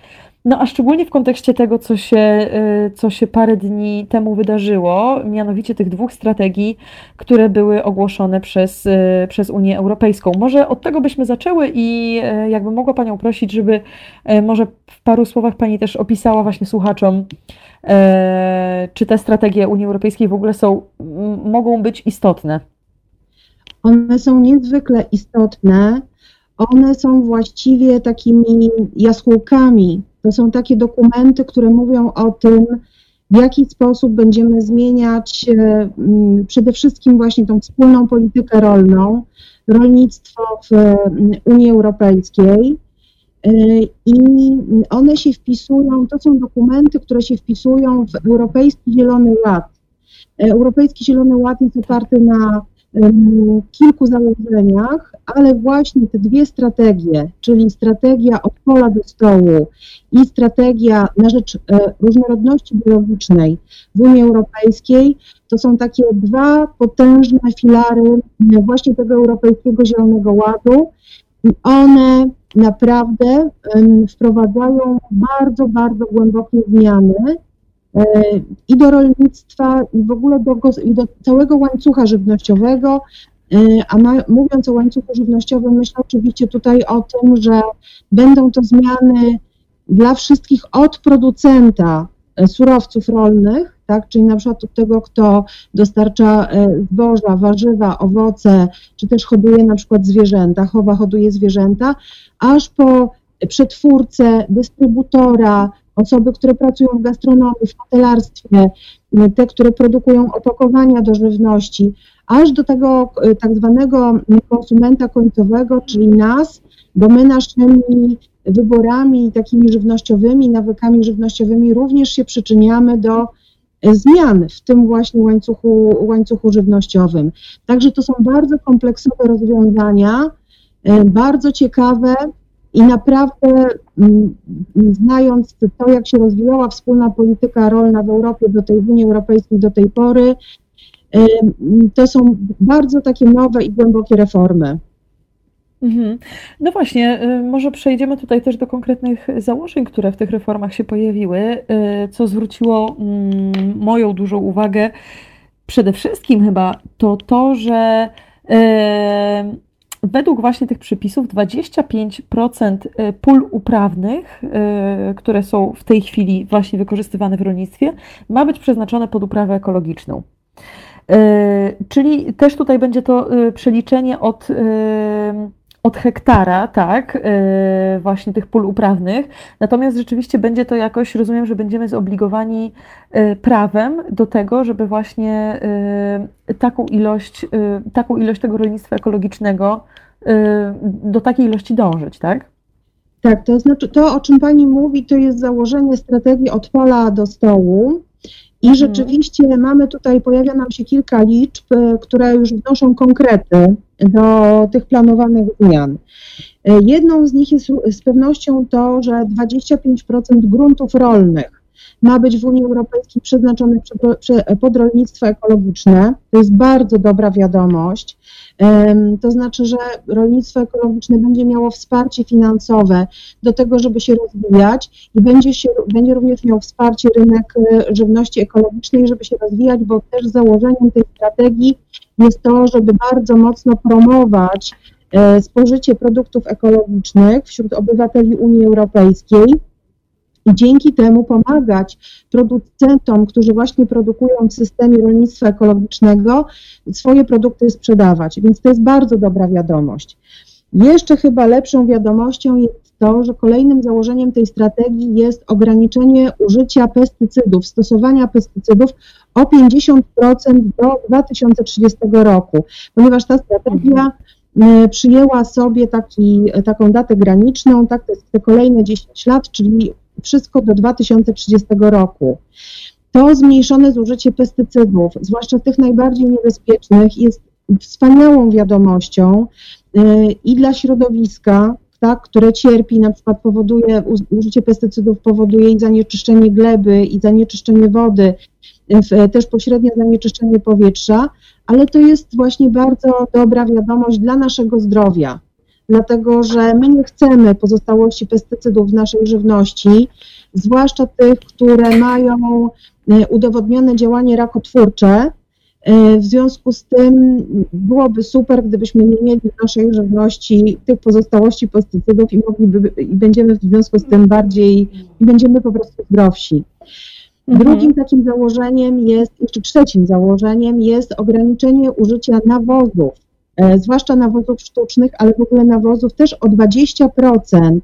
No a szczególnie w kontekście tego, co się, y, co się parę dni temu wydarzyło, mianowicie tych dwóch strategii, które były ogłoszone przez, y, przez Unię Europejską. Może od tego byśmy zaczęły i jakby mogła Panią prosić, żeby może w paru słowach Pani też opisała właśnie słuchaczom, czy te strategie Unii Europejskiej w ogóle są, mogą być istotne? One są niezwykle istotne. One są właściwie takimi jaskółkami. To są takie dokumenty, które mówią o tym, w jaki sposób będziemy zmieniać przede wszystkim właśnie tą wspólną politykę rolną, rolnictwo w Unii Europejskiej. I one się wpisują, to są dokumenty, które się wpisują w Europejski Zielony Ład. Europejski Zielony Ład jest oparty na kilku założeniach, ale właśnie te dwie strategie, czyli strategia od pola do stołu i strategia na rzecz e, różnorodności biologicznej w Unii Europejskiej, to są takie dwa potężne filary właśnie tego Europejskiego Zielonego Ładu i one naprawdę wprowadzają bardzo, bardzo głębokie zmiany e, i do rolnictwa, i w ogóle do, i do całego łańcucha żywnościowego. E, a ma, mówiąc o łańcuchu żywnościowym, myślę oczywiście tutaj o tym, że będą to zmiany dla wszystkich od producenta e, surowców rolnych, tak? Czyli na przykład od tego, kto dostarcza zboża, warzywa, owoce, czy też hoduje na przykład zwierzęta, chowa, hoduje zwierzęta, aż po przetwórcę, dystrybutora, osoby, które pracują w gastronomii, w hotelarstwie, te, które produkują opakowania do żywności, aż do tego e, tak zwanego konsumenta końcowego, czyli nas, bo my naszymi wyborami takimi żywnościowymi, nawykami żywnościowymi również się przyczyniamy do e, zmian w tym właśnie łańcuchu, łańcuchu żywnościowym. Także to są bardzo kompleksowe rozwiązania, E, bardzo ciekawe i naprawdę mm, znając to, jak się rozwijała wspólna polityka rolna w Europie do tej Unii Europejskiej do tej pory, to są bardzo takie nowe i głębokie reformy. Mhm. No właśnie, y, może przejdziemy tutaj też do konkretnych założeń, które w tych reformach się pojawiły, y, co zwróciło mm, moją dużą uwagę. Przede wszystkim chyba to to, że według właśnie tych przepisów 25% y, pól uprawnych, y, które są w tej chwili właśnie wykorzystywane w rolnictwie, ma być przeznaczone pod uprawę ekologiczną. Czyli też tutaj będzie to przeliczenie od od hektara, tak, yy, właśnie tych pól uprawnych. Natomiast rzeczywiście będzie to jakoś, rozumiem, że będziemy zobligowani yy, prawem do tego, żeby właśnie yy, taką ilość, taką ilość tego rolnictwa ekologicznego do takiej ilości dążyć, tak? Tak, to znaczy to, o czym Pani mówi, to jest założenie strategii od pola do stołu. I mhm. rzeczywiście mamy tutaj, pojawia nam się kilka liczb, które już wnoszą konkrety do tych planowanych zmian. Jedną z nich jest z pewnością to, że 25% gruntów rolnych ma być w Unii Europejskiej przeznaczonych pod rolnictwo ekologiczne. To jest bardzo dobra wiadomość. To znaczy, że rolnictwo ekologiczne będzie miało wsparcie finansowe do tego, żeby się rozwijać i będzie, się, będzie również miał wsparcie rynek e, żywności ekologicznej, żeby się rozwijać, bo też założeniem tej strategii jest to, żeby bardzo mocno promować e, spożycie produktów ekologicznych wśród obywateli Unii Europejskiej i dzięki temu pomagać producentom, którzy właśnie produkują w systemie rolnictwa ekologicznego, swoje produkty sprzedawać. Więc to jest bardzo dobra wiadomość. Jeszcze chyba lepszą wiadomością jest to, że kolejnym założeniem tej strategii jest ograniczenie użycia pestycydów, stosowania pestycydów o 50% do 2030 roku, ponieważ ta strategia e, przyjęła sobie taki, taką datę graniczną, tak, to jest te kolejne 10 lat, czyli wszystko do 2030 roku. To zmniejszone zużycie pestycydów, zwłaszcza tych najbardziej niebezpiecznych, jest wspaniałą wiadomością y, i dla środowiska, tak, które cierpi, na przykład powoduje, użycie pestycydów powoduje i zanieczyszczenie gleby, i zanieczyszczenie wody, też pośrednie zanieczyszczenie powietrza, ale to jest właśnie bardzo dobra wiadomość dla naszego zdrowia dlatego że my nie chcemy pozostałości pestycydów w naszej żywności, zwłaszcza tych, które mają e, udowodnione działanie rakotwórcze. E, w związku z tym byłoby super, gdybyśmy nie mieli w naszej żywności tych pozostałości pestycydów i mogliby, i będziemy w związku z tym bardziej, będziemy po prostu zdrowsi. Mhm. Drugim takim założeniem jest, jeszcze trzecim założeniem jest ograniczenie użycia nawozów zwłaszcza nawozów sztucznych, ale w ogóle nawozów też o 20%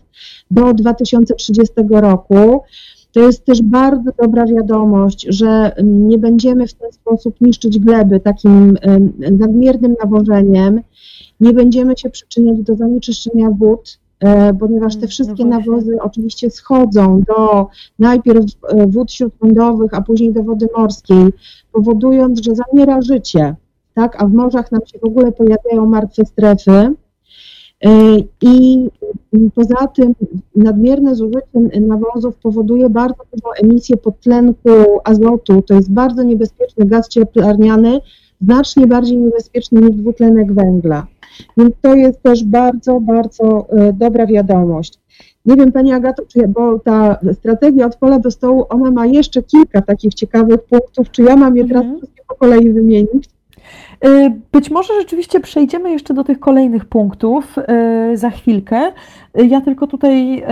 do 2030 roku. To jest też bardzo dobra wiadomość, że nie będziemy w ten sposób niszczyć gleby takim nadmiernym nawożeniem, nie będziemy się przyczyniać do zanieczyszczenia wód, e, ponieważ te mm, wszystkie no nawozy oczywiście schodzą do najpierw e, wód śródlądowych, a później do wody morskiej, powodując, że zamiera życie tak, a w morzach nam się w ogóle pojawiają martwe strefy. Y, I poza tym nadmierne zużycie nawozów powoduje bardzo dużą emisję podtlenku azotu. To jest bardzo niebezpieczny gaz cieplarniany, znacznie bardziej niebezpieczny niż dwutlenek węgla. Więc to jest też bardzo, bardzo y, dobra wiadomość. Nie wiem, Pani Agato, czy, bo ta strategia od pola do stołu, ona ma jeszcze kilka takich ciekawych punktów. Czy ja mam je teraz wszystkie po kolei wymienić? Y, być może rzeczywiście przejdziemy jeszcze do tych kolejnych punktów y, za chwilkę. Ja tylko tutaj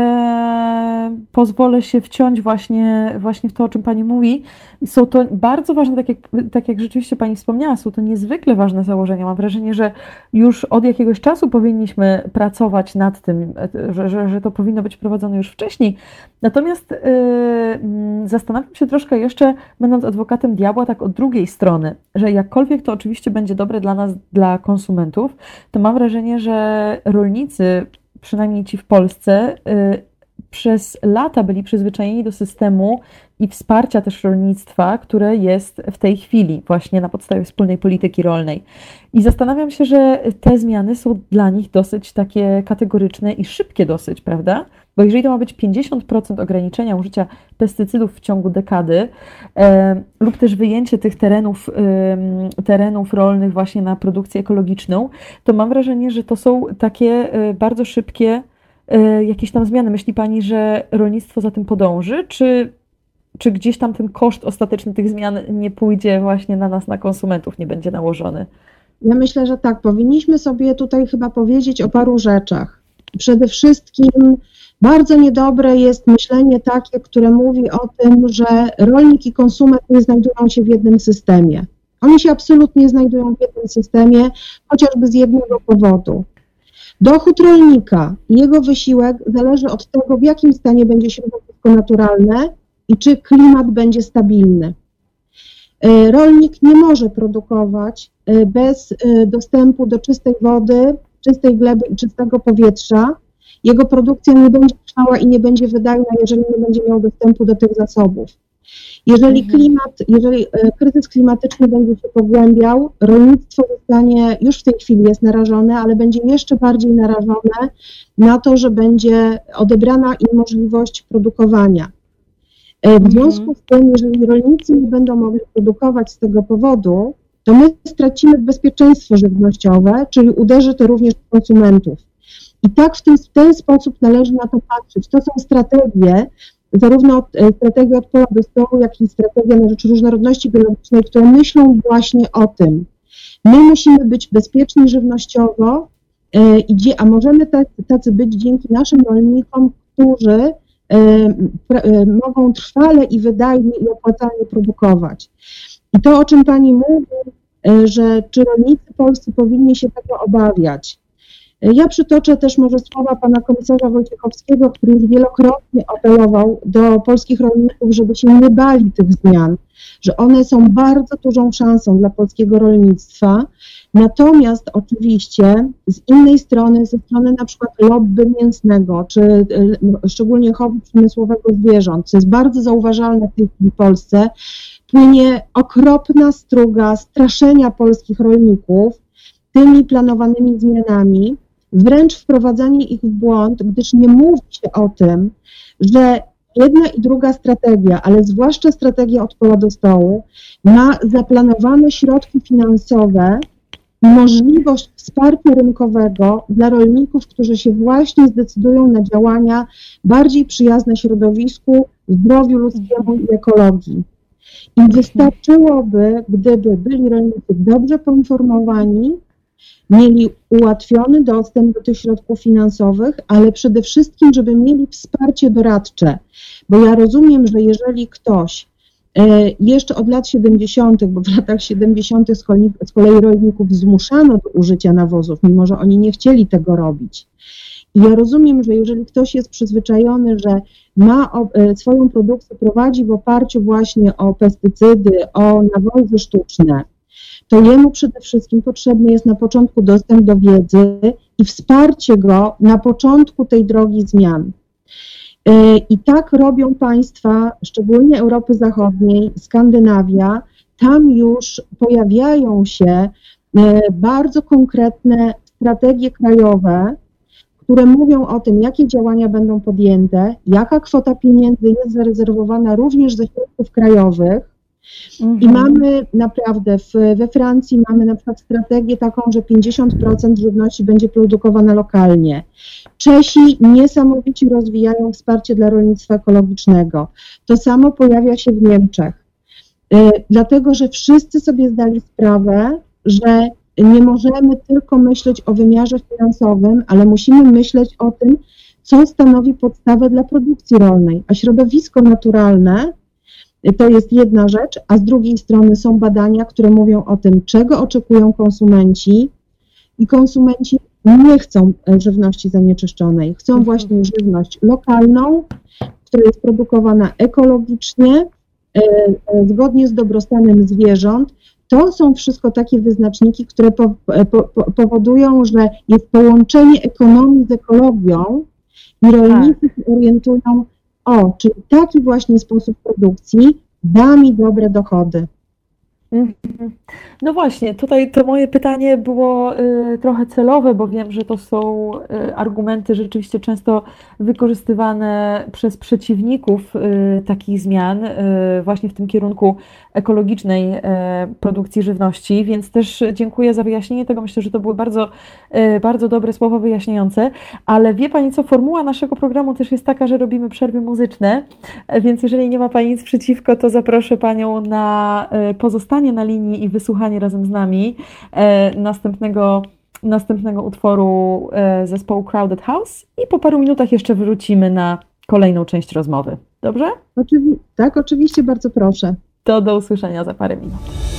pozwolę się wciąć właśnie, właśnie w to, o czym Pani mówi. Są to bardzo ważne, tak jak, tak jak rzeczywiście Pani wspomniała, są to niezwykle ważne założenia. Mam wrażenie, że już od jakiegoś czasu powinniśmy pracować nad tym, że, że, że to powinno być prowadzone już wcześniej. Natomiast yy, zastanawiam się troszkę jeszcze, będąc adwokatem diabła, tak od drugiej strony, że jakkolwiek to oczywiście będzie dobre dla nas, dla konsumentów, to mam wrażenie, że rolnicy, przynajmniej ci w Polsce, yy, przez lata byli przyzwyczajeni do systemu i wsparcia też rolnictwa, które jest w tej chwili właśnie na podstawie wspólnej polityki rolnej. I zastanawiam się, że te zmiany są dla nich dosyć takie kategoryczne i szybkie dosyć, prawda? Bo jeżeli to ma być 50% ograniczenia użycia pestycydów w ciągu dekady e, lub też wyjęcie tych terenów, e, terenów rolnych właśnie na produkcję ekologiczną, to mam wrażenie, że to są takie e, bardzo szybkie e, jakieś tam zmiany. Myśli Pani, że rolnictwo za tym podąży, czy, czy gdzieś tam ten koszt ostateczny tych zmian nie pójdzie właśnie na nas, na konsumentów, nie będzie nałożony? Ja myślę, że tak, powinniśmy sobie tutaj chyba powiedzieć o paru rzeczach. Przede wszystkim bardzo niedobre jest myślenie takie, które mówi o tym, że rolnik i konsument nie znajdują się w jednym systemie. Oni się absolutnie znajdują w jednym systemie, chociażby z jednego powodu. Dochód rolnika i jego wysiłek zależy od tego, w jakim stanie będzie środowisko naturalne i czy klimat będzie stabilny. E, rolnik nie może produkować e, bez e, dostępu do czystej wody, czystej gleby i czystego powietrza. Jego produkcja nie będzie trwała i nie będzie wydajna, jeżeli nie będzie miał dostępu do tych zasobów. Jeżeli Mhm. klimat, jeżeli e, kryzys klimatyczny będzie się pogłębiał, rolnictwo zostanie, już w tej chwili jest narażone, ale będzie jeszcze bardziej narażone na to, że będzie odebrana im możliwość produkowania. E, W Mhm. związku z tym, jeżeli rolnicy nie będą mogli produkować z tego powodu, to my stracimy bezpieczeństwo żywnościowe, czyli uderzy to również w konsumentów. I tak w ten, w ten sposób należy na to patrzeć. To są strategie, zarówno od- e, strategia od pola do stołu, jak i strategia na rzecz różnorodności biologicznej, które myślą właśnie o tym. My musimy być bezpieczni żywnościowo, e, a możemy tacy, być dzięki naszym rolnikom, którzy e, mogą trwale i wydajnie i opłacalnie produkować. I to, o czym Pani mówi, że czy rolnicy polscy powinni się tego obawiać. Ja przytoczę też może słowa pana komisarza Wojciechowskiego, który już wielokrotnie apelował do polskich rolników, żeby się nie bali tych zmian, że one są bardzo dużą szansą dla polskiego rolnictwa. Natomiast oczywiście z innej strony, ze strony na przykład lobby mięsnego, czy e, szczególnie chowu przemysłowego zwierząt, co jest bardzo zauważalne w tej chwili w Polsce, płynie okropna struga straszenia polskich rolników tymi planowanymi zmianami, wręcz wprowadzanie ich w błąd, gdyż nie mówi się o tym, że jedna i druga strategia, ale zwłaszcza strategia od pola do stołu, ma zaplanowane środki finansowe możliwość wsparcia rynkowego dla rolników, którzy się właśnie zdecydują na działania bardziej przyjazne środowisku, zdrowiu ludzkiemu i ekologii. I wystarczyłoby, gdyby byli rolnicy dobrze poinformowani, mieli ułatwiony dostęp do tych środków finansowych, ale przede wszystkim, żeby mieli wsparcie doradcze. Bo ja rozumiem, że jeżeli ktoś e, jeszcze od lat 70., bo w latach 70. z kolei, rolników zmuszano do użycia nawozów, mimo że oni nie chcieli tego robić. I ja rozumiem, że jeżeli ktoś jest przyzwyczajony, że ma e, swoją produkcję prowadzi w oparciu właśnie o pestycydy, o nawozy sztuczne, to jemu przede wszystkim potrzebny jest na początku dostęp do wiedzy i wsparcie go na początku tej drogi zmian. E, I tak robią państwa, szczególnie Europy Zachodniej, Skandynawia. Tam już pojawiają się e, bardzo konkretne strategie krajowe, które mówią o tym, jakie działania będą podjęte, jaka kwota pieniędzy jest zarezerwowana również ze środków krajowych. I Mhm. mamy naprawdę w, we Francji mamy na przykład strategię taką, że 50% żywności będzie produkowana lokalnie. Czesi niesamowicie rozwijają wsparcie dla rolnictwa ekologicznego. To samo pojawia się w Niemczech. Y, Dlatego, że wszyscy sobie zdali sprawę, że nie możemy tylko myśleć o wymiarze finansowym, ale musimy myśleć o tym, co stanowi podstawę dla produkcji rolnej. A środowisko naturalne to jest jedna rzecz, a z drugiej strony są badania, które mówią o tym, czego oczekują konsumenci i konsumenci nie chcą e, żywności zanieczyszczonej, chcą Mhm. właśnie żywność lokalną, która jest produkowana ekologicznie, e, e, zgodnie z dobrostanem zwierząnt. To są wszystko takie wyznaczniki, które po, po, po, powodują, że jest połączenie ekonomii z ekologią i rolnicy się orientują, o, czyli taki właśnie sposób produkcji da mi dobre dochody. Mhm. No właśnie, tutaj to moje pytanie było y, trochę celowe, bo wiem, że to są y, argumenty rzeczywiście często wykorzystywane przez przeciwników y, takich zmian, właśnie w tym kierunku ekologicznej produkcji żywności, więc też dziękuję za wyjaśnienie tego. Myślę, że to były bardzo, bardzo dobre słowa wyjaśniające, ale wie Pani co, formuła naszego programu też jest taka, że robimy przerwy muzyczne, więc jeżeli nie ma Pani nic przeciwko, to zaproszę Panią na y, pozostanie na linii i wysłuchanie razem z nami e, następnego, następnego utworu e, zespołu Crowded House i po paru minutach jeszcze wrócimy na kolejną część rozmowy. Dobrze? Oczywi- tak, oczywiście, bardzo proszę. To do usłyszenia za parę minut.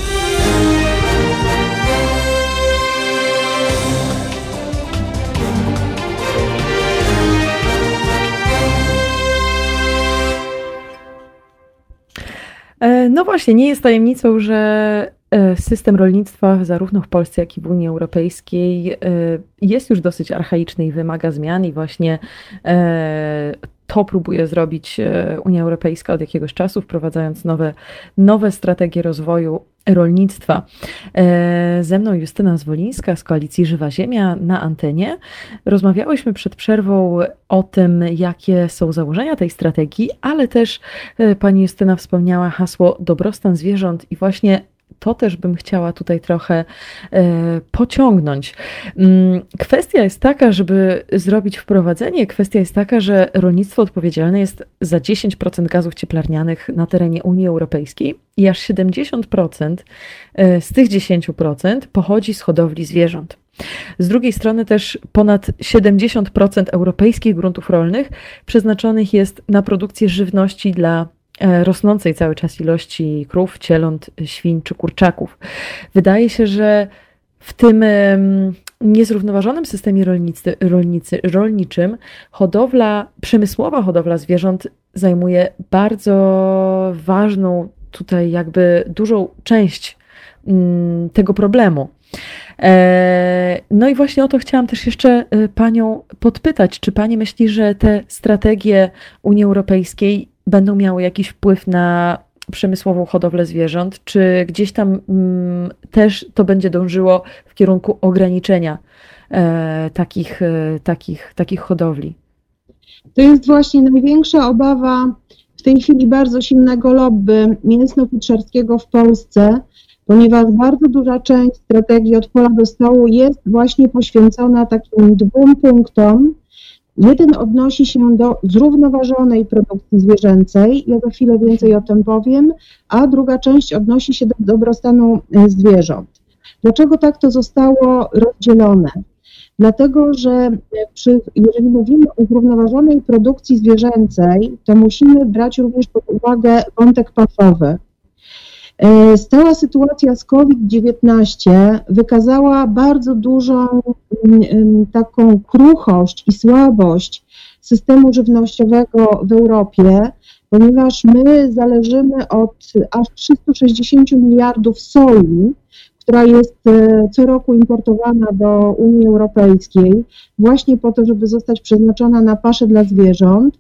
No właśnie, nie jest tajemnicą, że e, system rolnictwa zarówno w Polsce, jak i w Unii Europejskiej e, jest już dosyć archaiczny i wymaga zmian i właśnie e, to próbuje zrobić e, Unia Europejska od jakiegoś czasu, wprowadzając nowe, nowe strategie rozwoju rolnictwa. E, Ze mną Justyna Zwolińska z Koalicji Żywa Ziemia na antenie. Rozmawiałyśmy przed przerwą o tym, jakie są założenia tej strategii, ale też e, pani Justyna wspomniała hasło dobrostan zwierząt i właśnie to też bym chciała tutaj trochę e, pociągnąć. Mm, Kwestia jest taka, żeby zrobić wprowadzenie, kwestia jest taka, że rolnictwo odpowiedzialne jest za 10% gazów cieplarnianych na terenie Unii Europejskiej i aż 70% e, z tych 10% pochodzi z hodowli zwierząt. Z drugiej strony też ponad 70% europejskich gruntów rolnych przeznaczonych jest na produkcję żywności dla rosnącej cały czas ilości krów, cieląt, świń czy kurczaków. Wydaje się, że w tym niezrównoważonym systemie rolnicy, rolnicy, rolniczym hodowla, przemysłowa hodowla zwierząt zajmuje bardzo ważną, tutaj jakby dużą część mm, tego problemu. E, No i właśnie o to chciałam też jeszcze e, Panią podpytać. Czy Pani myśli, że te strategie Unii Europejskiej będą miały jakiś wpływ na przemysłową hodowlę zwierząt? Czy gdzieś tam mm, też to będzie dążyło w kierunku ograniczenia e, takich, e, takich, takich hodowli? To jest właśnie największa obawa w tej chwili bardzo silnego lobby mięsno-futrzarskiego w Polsce, ponieważ bardzo duża część strategii od pola do stołu jest właśnie poświęcona takim dwóm punktom. Jeden odnosi się do zrównoważonej produkcji zwierzęcej, ja za chwilę więcej o tym powiem, a druga część odnosi się do dobrostanu e, zwierząt. Dlaczego tak to zostało rozdzielone? Dlatego, że przy, jeżeli mówimy o zrównoważonej produkcji zwierzęcej, to musimy brać również pod uwagę wątek pasowy. E, Stała sytuacja z COVID-19 wykazała bardzo dużą mm, em, taką kruchość i słabość systemu żywnościowego w Europie, ponieważ my zależymy od aż 360 miliardów soi, która jest e, co roku importowana do Unii Europejskiej, właśnie po to, żeby zostać przeznaczona na pasze dla zwierząt.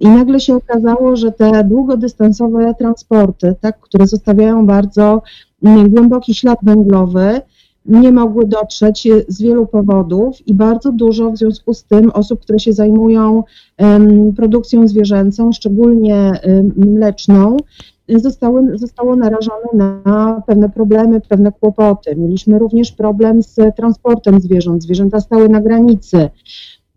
I nagle się okazało, że te długodystansowe transporty, tak, które zostawiają bardzo mm, głęboki ślad węglowy, nie mogły dotrzeć z wielu powodów i bardzo dużo w związku z tym osób, które się zajmują produkcją zwierzęcą, szczególnie mleczną, zostały, zostało narażone na pewne problemy, pewne kłopoty. Mieliśmy również problem z transportem zwierząt. Zwierzęta stały na granicy.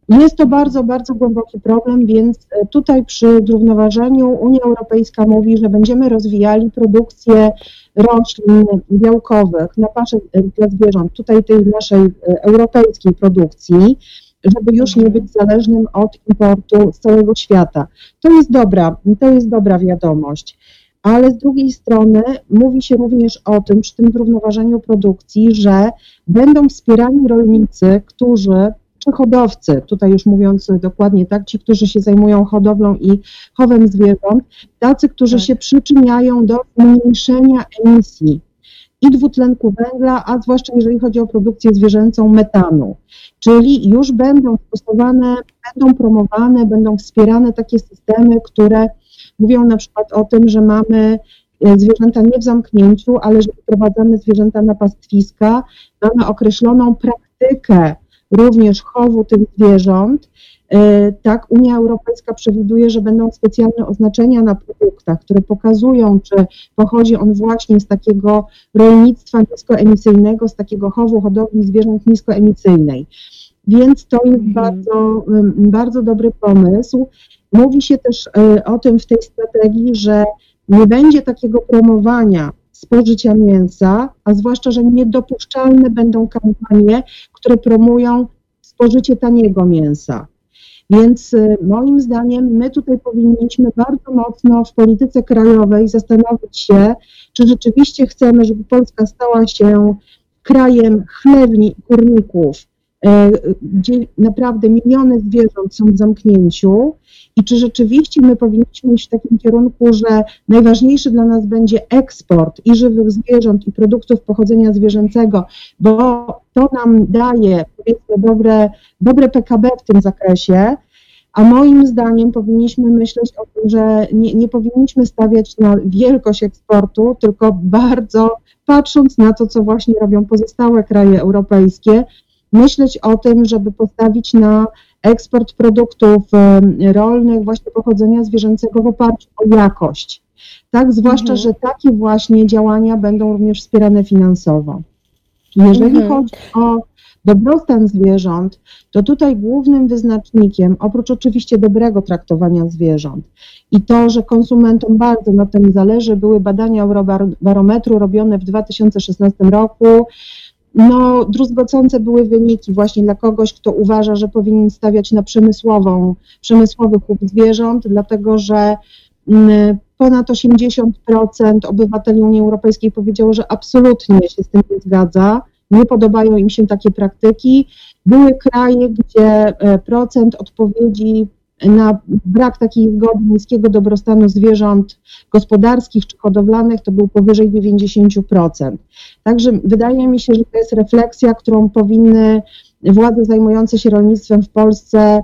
Jest to bardzo, bardzo głęboki problem, więc e, tutaj przy zrównoważeniu Unia Europejska mówi, że będziemy rozwijali produkcję roślin białkowych na pasze e, dla zwierząt, tutaj tej naszej e, europejskiej produkcji, żeby już nie być zależnym od importu z całego świata. To jest dobra, to jest dobra wiadomość ale z drugiej strony mówi się również o tym, przy tym zrównoważeniu produkcji, że będą wspierani rolnicy, którzy, czy hodowcy, tutaj już mówiąc dokładnie tak, ci, którzy się zajmują hodowlą i chowem zwierząt, tacy, którzy Tak. się przyczyniają do zmniejszenia emisji i dwutlenku węgla, a zwłaszcza jeżeli chodzi o produkcję zwierzęcą metanu. Czyli już będą stosowane, będą promowane, będą wspierane takie systemy, które mówią na przykład o tym, że mamy e, zwierzęta nie w zamknięciu, ale że wprowadzamy zwierzęta na pastwiska, mamy określoną praktykę również chowu tych zwierząt. E, Tak, Unia Europejska przewiduje, że będą specjalne oznaczenia na produktach, które pokazują, czy pochodzi on właśnie z takiego rolnictwa niskoemisyjnego, z takiego chowu, hodowli zwierząt niskoemisyjnej. Więc to jest Mhm. bardzo, bardzo dobry pomysł. Mówi się też e, o tym w tej strategii, że nie będzie takiego promowania spożycia mięsa, a zwłaszcza, że niedopuszczalne będą kampanie, które promują spożycie taniego mięsa. Więc y, moim zdaniem my tutaj powinniśmy bardzo mocno w polityce krajowej zastanowić się, czy rzeczywiście chcemy, żeby Polska stała się krajem chlewni i kurników, e, gdzie naprawdę miliony zwierząt są w zamknięciu i czy rzeczywiście my powinniśmy iść w takim kierunku, że najważniejszy dla nas będzie eksport i żywych zwierząt i produktów pochodzenia zwierzęcego, bo to nam daje powiedzmy dobre, dobre PKB w tym zakresie, a moim zdaniem powinniśmy myśleć o tym, że nie, nie powinniśmy stawiać na wielkość eksportu, tylko bardzo patrząc na to, co właśnie robią pozostałe kraje europejskie, myśleć o tym, żeby postawić na eksport produktów rolnych właśnie pochodzenia zwierzęcego w oparciu o jakość. Tak, zwłaszcza, Mhm. że takie właśnie działania będą również wspierane finansowo. Jeżeli Mhm. chodzi o dobrostan zwierząt, to tutaj głównym wyznacznikiem, oprócz oczywiście dobrego traktowania zwierząt i to, że konsumentom bardzo na tym zależy, były badania Eurobarometru robione w 2016 roku. No, druzgocące były wyniki właśnie dla kogoś, kto uważa, że powinien stawiać na przemysłową, przemysłowy chów zwierząt, dlatego że mm, ponad 80% obywateli Unii Europejskiej powiedziało, że absolutnie się z tym nie zgadza nie podobają im się takie praktyki. Były kraje, gdzie e, procent odpowiedzi na brak takiej zgody niskiego dobrostanu zwierząt gospodarskich czy hodowlanych to był powyżej 90%. Także wydaje mi się, że to jest refleksja, którą powinny władze zajmujące się rolnictwem w Polsce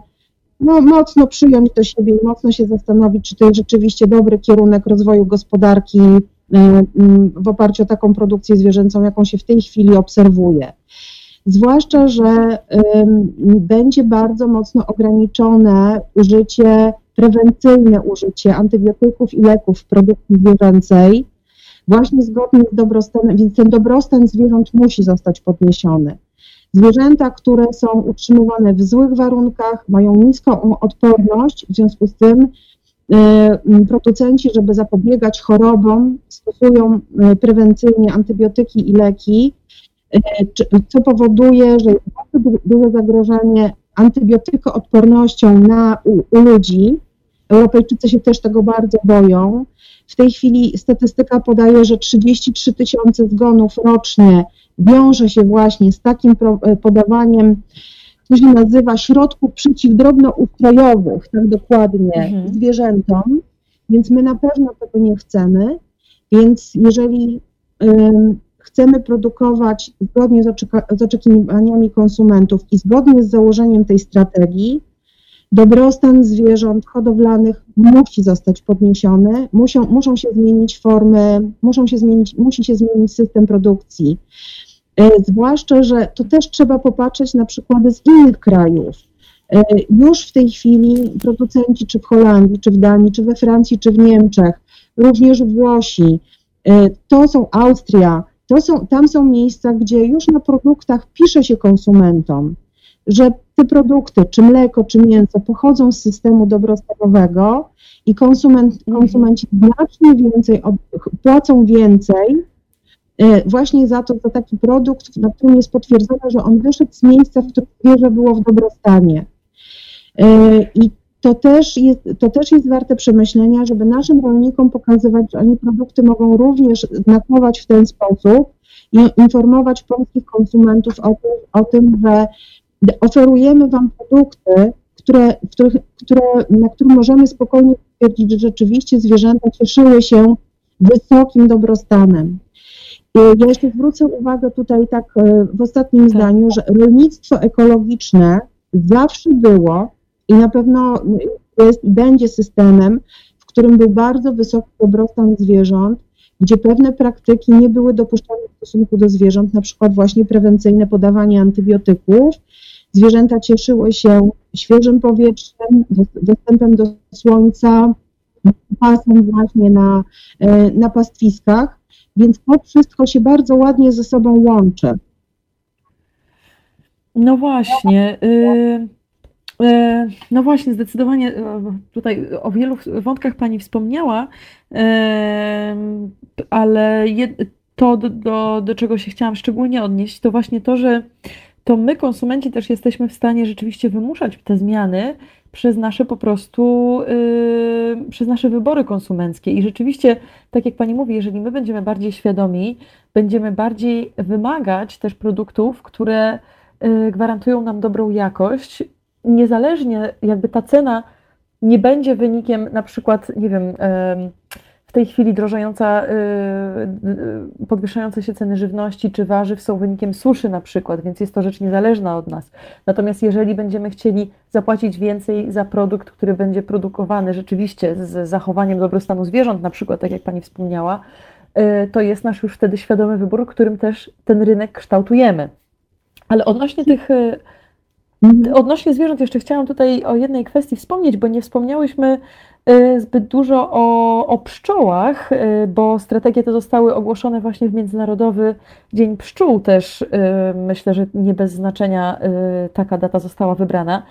no, mocno przyjąć do siebie i mocno się zastanowić, czy to jest rzeczywiście dobry kierunek rozwoju gospodarki w oparciu o taką produkcję zwierzęcą, jaką się w tej chwili obserwuje. Zwłaszcza, że będzie bardzo mocno ograniczone użycie, prewencyjne użycie antybiotyków i leków w produkcji zwierzęcej, właśnie zgodnie z dobrostanem, więc ten dobrostan zwierząt musi zostać podniesiony. Zwierzęta, które są utrzymywane w złych warunkach, mają niską odporność, w związku z tym producenci, żeby zapobiegać chorobom, stosują prewencyjnie antybiotyki i leki, co powoduje, że jest bardzo duże zagrożenie antybiotykoodpornością na, u, u ludzi. Europejczycy się też tego bardzo boją. W tej chwili statystyka podaje, że 33 tysiące zgonów rocznie wiąże się właśnie z takim podawaniem to się nazywa środków przeciwdrobnoustrojowych, tak dokładnie, Mhm. zwierzętom, więc my na pewno tego nie chcemy, więc jeżeli ym, chcemy produkować zgodnie z, oczeka- z oczekiwaniami konsumentów i zgodnie z założeniem tej strategii, dobrostan zwierząt hodowlanych musi zostać podniesiony, muszą, muszą się zmienić formy, muszą się zmienić, musi się zmienić system produkcji. E, zwłaszcza, że to też trzeba popatrzeć na przykłady z innych krajów. E, już w tej chwili producenci, czy w Holandii, czy w Danii, czy we Francji, czy w Niemczech, również Włosi, e, to są Austria, to są, tam są miejsca, gdzie już na produktach pisze się konsumentom, że te produkty, czy mleko, czy mięso pochodzą z systemu dobrostanowego i konsument, konsumenci znacznie więcej, płacą więcej E, właśnie za to, za taki produkt, na którym jest potwierdzone, że on wyszedł z miejsca, w którym zwierzę było w dobrostanie. E, I to też, jest, to też jest warte przemyślenia, żeby naszym rolnikom pokazywać, że oni produkty mogą również znakować w ten sposób i informować polskich konsumentów o tym, o tym że oferujemy Wam produkty, które, których, które, na których możemy spokojnie stwierdzić, że rzeczywiście zwierzęta cieszyły się wysokim dobrostanem. Ja jeszcze zwrócę uwagę tutaj tak e, w ostatnim tak. zdaniu, że rolnictwo ekologiczne zawsze było i na pewno jest i będzie systemem, w którym był bardzo wysoki dobrostan zwierząt, gdzie pewne praktyki nie były dopuszczane w stosunku do zwierząt, na przykład właśnie prewencyjne podawanie antybiotyków. Zwierzęta cieszyły się świeżym powietrzem, dostępem do słońca, pasem właśnie na, e, na pastwiskach. Więc to wszystko się bardzo ładnie ze sobą łączy. No właśnie. Y, No właśnie, zdecydowanie e, tutaj o wielu wątkach Pani wspomniała, em, ale to, do, do, do czego się chciałam szczególnie odnieść, to właśnie to, że to my, konsumenci, też jesteśmy w stanie rzeczywiście wymuszać te zmiany przez nasze po prostu, y, przez nasze wybory konsumenckie. I rzeczywiście, tak jak Pani mówi, jeżeli my będziemy bardziej świadomi, będziemy bardziej wymagać też produktów, które y, gwarantują nam dobrą jakość, niezależnie jakby ta cena nie będzie wynikiem na przykład, nie wiem, em, w tej chwili drożejąca, y, y, podwyższające się ceny żywności czy warzyw są wynikiem suszy na przykład, więc jest to rzecz niezależna od nas. Natomiast jeżeli będziemy chcieli zapłacić więcej za produkt, który będzie produkowany rzeczywiście z zachowaniem dobrostanu zwierząt, na przykład, tak jak Pani wspomniała, y, to jest nasz już wtedy świadomy wybór, którym też ten rynek kształtujemy. Ale odnośnie tych. Odnośnie zwierząt, jeszcze chciałam tutaj o jednej kwestii wspomnieć, bo nie wspomniałyśmy y, zbyt dużo o, o pszczołach, y, bo strategie te zostały ogłoszone właśnie w Międzynarodowy Dzień Pszczół też. y, Myślę, że nie bez znaczenia taka data została wybrana,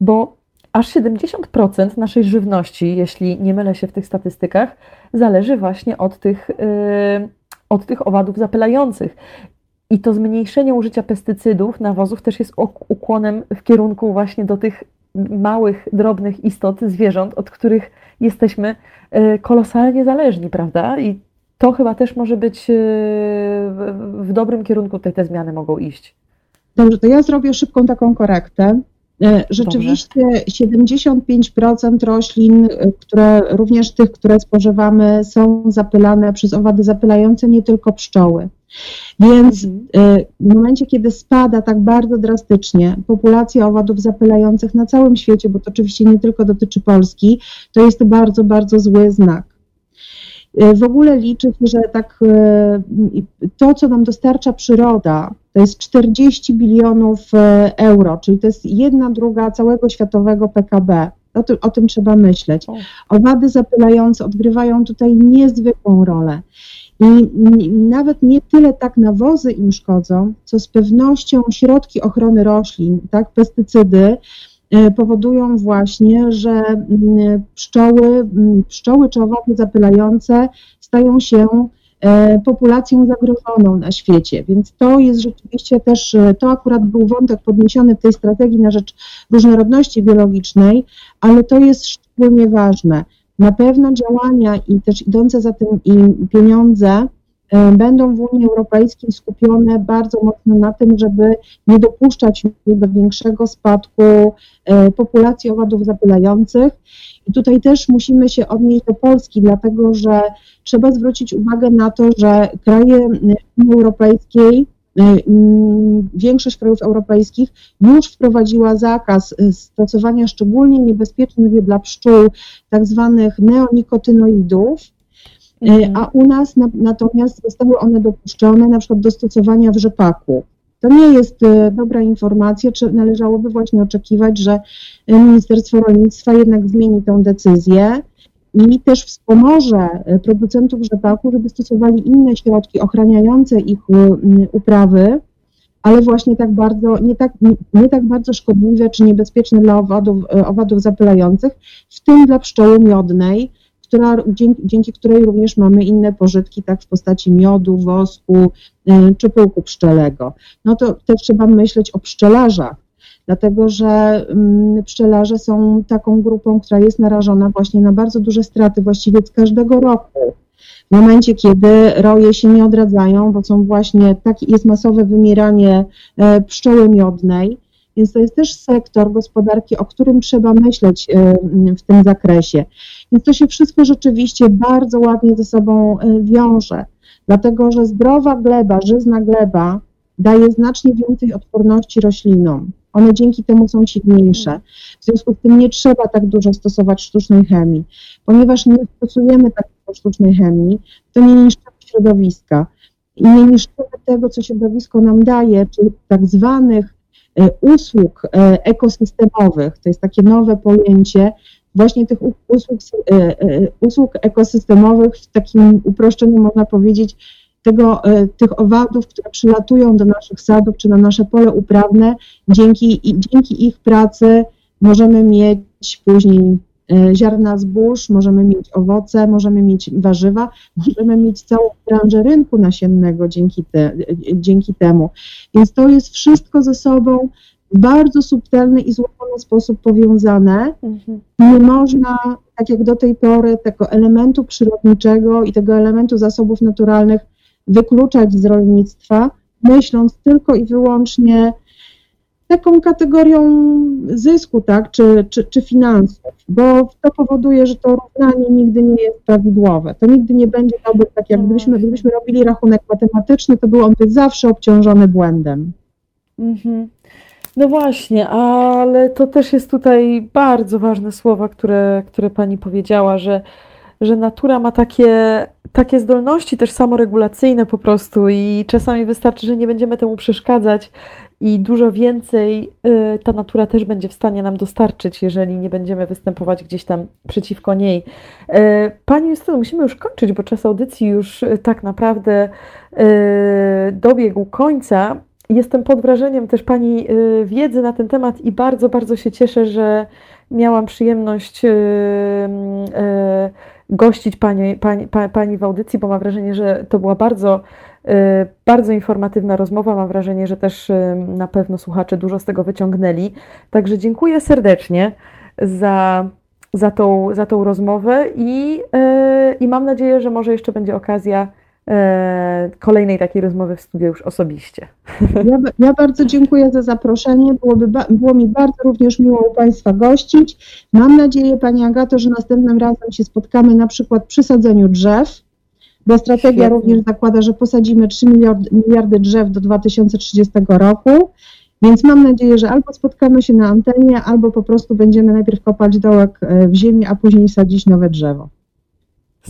bo aż 70% naszej żywności, jeśli nie mylę się w tych statystykach, zależy właśnie od tych, od tych owadów zapylających. I to zmniejszenie użycia pestycydów, nawozów też jest ukłonem w kierunku właśnie do tych małych, drobnych istot, zwierząt, od których jesteśmy e, kolosalnie zależni, prawda? I to chyba też może być e, w dobrym kierunku tutaj te zmiany mogą iść. Dobrze, to ja zrobię szybką taką korektę. E, Rzeczywiście 75% roślin, e, które również tych, które spożywamy, są zapylane przez owady zapylające, nie tylko pszczoły. Więc Mhm. e, w momencie, kiedy spada tak bardzo drastycznie populacja owadów zapylających na całym świecie, bo to oczywiście nie tylko dotyczy Polski, to jest to bardzo, bardzo zły znak. E, W ogóle liczy się, że tak e, to, co nam dostarcza przyroda, to jest 40 bilionów e, euro, czyli to jest jedna druga całego światowego PKB. O tym, o tym trzeba myśleć. Owady zapylające odgrywają tutaj niezwykłą rolę. I nawet nie tyle tak nawozy im szkodzą, co z pewnością środki ochrony roślin, tak, pestycydy, powodują właśnie, że mm, pszczoły, mm, pszczoły czy owady zapylające stają się e, populacją zagrożoną na świecie. Więc to jest rzeczywiście też, e, to akurat był wątek podniesiony w tej strategii na rzecz różnorodności biologicznej, ale to jest szczególnie ważne. Na pewno działania i też idące za tym i pieniądze e, będą w Unii Europejskiej skupione bardzo mocno na tym, żeby nie dopuszczać do większego spadku e, populacji owadów zapylających. I tutaj też musimy się odnieść do Polski, dlatego że trzeba zwrócić uwagę na to, że kraje Unii Europejskiej, większość krajów europejskich już wprowadziła zakaz y, stosowania szczególnie niebezpiecznych dla pszczół tak zwanych neonikotynoidów. A u nas na, natomiast zostały one dopuszczone na przykład do stosowania w rzepaku. To nie jest y, dobra informacja, czy należałoby właśnie oczekiwać, że y, Ministerstwo Rolnictwa jednak zmieni tę decyzję i też wspomoże producentów rzepaku, żeby stosowali inne środki ochraniające ich uprawy, ale właśnie tak bardzo, nie tak, nie, nie tak bardzo szkodliwe czy niebezpieczne dla owadów, owadów zapylających, w tym dla pszczoły miodnej, która, dzięki, dzięki której również mamy inne pożytki, tak w postaci miodu, wosku y, czy pyłku pszczelego. No to też trzeba myśleć o pszczelarzach, dlatego że mm, pszczelarze są taką grupą, która jest narażona właśnie na bardzo duże straty właściwie z każdego roku. W momencie, kiedy roje się nie odradzają, bo są właśnie, tak jest masowe wymieranie e, pszczoły miodnej, więc to jest też sektor gospodarki, o którym trzeba myśleć e, w tym zakresie. Więc to się wszystko rzeczywiście bardzo ładnie ze sobą e, wiąże, dlatego że zdrowa gleba, żyzna gleba daje znacznie więcej odporności roślinom. One dzięki temu są silniejsze. W związku z tym nie trzeba tak dużo stosować sztucznej chemii, ponieważ nie stosujemy tak dużo sztucznej chemii, to nie niszczymy środowiska i nie niszczymy tego, co środowisko nam daje, czyli tak zwanych usług e, ekosystemowych. To jest takie nowe pojęcie, właśnie tych usług, e, e, usług ekosystemowych, w takim uproszczeniu można powiedzieć, tego, e, tych owadów, które przylatują do naszych sadów czy na nasze pole uprawne, dzięki, dzięki ich pracy możemy mieć później e, ziarna zbóż, możemy mieć owoce, możemy mieć warzywa, możemy mieć całą branżę rynku nasiennego dzięki, te, dzięki temu. Więc to jest wszystko ze sobą w bardzo subtelny i złożony sposób powiązane. Mhm. Nie można, tak jak do tej pory, tego elementu przyrodniczego i tego elementu zasobów naturalnych wykluczać z rolnictwa, myśląc tylko i wyłącznie taką kategorią zysku, tak, czy, czy, czy finansów, bo to powoduje, że to równanie nigdy nie jest prawidłowe. To nigdy nie będzie dobre, tak jak gdybyśmy, gdybyśmy robili rachunek matematyczny, to był on by zawsze obciążony błędem. Mhm. No właśnie, ale to też jest tutaj bardzo ważne słowa, które, które pani powiedziała, że, że natura ma takie, takie zdolności też samoregulacyjne po prostu i czasami wystarczy, że nie będziemy temu przeszkadzać i dużo więcej y, ta natura też będzie w stanie nam dostarczyć, jeżeli nie będziemy występować gdzieś tam przeciwko niej. Y, Pani Justyno, musimy już kończyć, bo czas audycji już y, tak naprawdę dobiegł końca. Jestem pod wrażeniem też Pani wiedzy na ten temat i bardzo, bardzo się cieszę, że miałam przyjemność gościć pani, pani, pa- pani w audycji, bo mam wrażenie, że to była bardzo, bardzo informatywna rozmowa. Mam wrażenie, że też y, na pewno słuchacze dużo z tego wyciągnęli. Także dziękuję serdecznie za, za, tą, za tą rozmowę i, y, i mam nadzieję, że może jeszcze będzie okazja y, kolejnej takiej rozmowy w studiu już osobiście. [laughs] Ja, ja bardzo dziękuję za zaproszenie. Byłoby, było mi bardzo również miło u Państwa gościć. Mam nadzieję, Pani Agato, że następnym razem się spotkamy na przykład przy sadzeniu drzew, bo strategia Świetnie. również zakłada, że posadzimy 3 miliardy, miliardy drzew do 2030 roku. Więc mam nadzieję, że albo spotkamy się na antenie, albo po prostu będziemy najpierw kopać dołek e, w ziemi, a później sadzić nowe drzewo.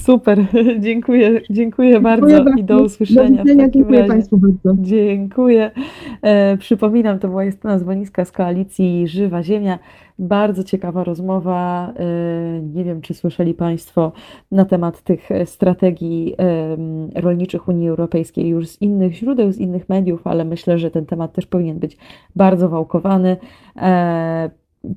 Super, [laughs] dziękuję, dziękuję bardzo i do usłyszenia Do widzenia, dziękuję razie. Państwu bardzo. Dziękuję. E, przypominam, to była Justyna Zwoniska z koalicji Żywa Ziemia. Bardzo ciekawa rozmowa. E, nie wiem, czy słyszeli Państwo na temat tych e, strategii em, rolniczych Unii Europejskiej już z innych źródeł, z innych mediów, ale myślę, że ten temat też powinien być bardzo wałkowany. E,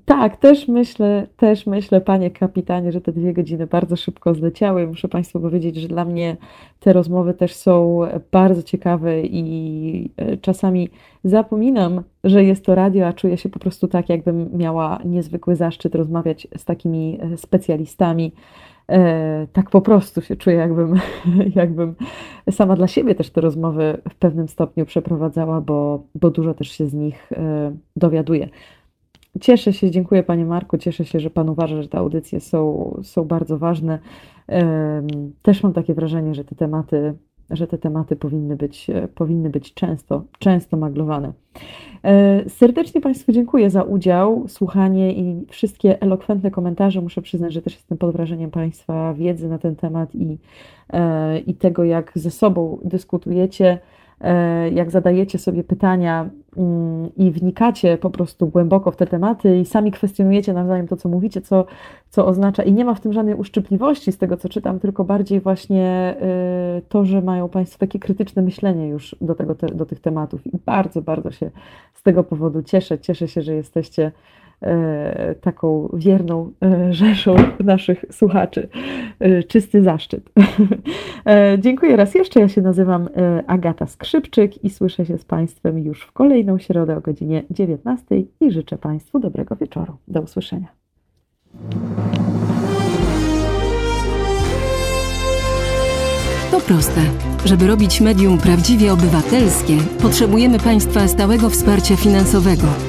tak, też myślę, też myślę, panie kapitanie, że te dwie godziny bardzo szybko zleciały. Muszę Państwu powiedzieć, że dla mnie te rozmowy też są bardzo ciekawe i e, czasami zapominam, że jest to radio, a czuję się po prostu tak, jakbym miała niezwykły zaszczyt rozmawiać z takimi e, specjalistami. E, Tak po prostu się czuję, jakbym, [laughs] jakbym sama dla siebie też te rozmowy w pewnym stopniu przeprowadzała, bo, bo dużo też się z nich dowiaduję. Cieszę się, dziękuję Panie Marku, cieszę się, że Pan uważa, że te audycje są, są bardzo ważne. Też mam takie wrażenie, że te tematy, że te tematy powinny być, powinny być często, często maglowane. E, Serdecznie Państwu dziękuję za udział, słuchanie i wszystkie elokwentne komentarze. Muszę przyznać, że też jestem pod wrażeniem Państwa wiedzy na ten temat i, e, i tego, jak ze sobą dyskutujecie, jak zadajecie sobie pytania mm, i wnikacie po prostu głęboko w te tematy i sami kwestionujecie nawzajem to, co mówicie, co, co oznacza, i nie ma w tym żadnej uszczypliwości z tego, co czytam, tylko bardziej właśnie y, to, że mają Państwo takie krytyczne myślenie już do, tego, te, do tych tematów. I bardzo, bardzo się z tego powodu cieszę. Cieszę się, że jesteście e, taką wierną e, rzeszą naszych słuchaczy. E, Czysty zaszczyt. E, Dziękuję raz jeszcze. Ja się nazywam e, Agata Skrzypczyk i słyszę się z Państwem już w kolejną środę o godzinie 19 i życzę Państwu dobrego wieczoru. Do usłyszenia. To proste. Żeby robić medium prawdziwie obywatelskie, potrzebujemy Państwa stałego wsparcia finansowego.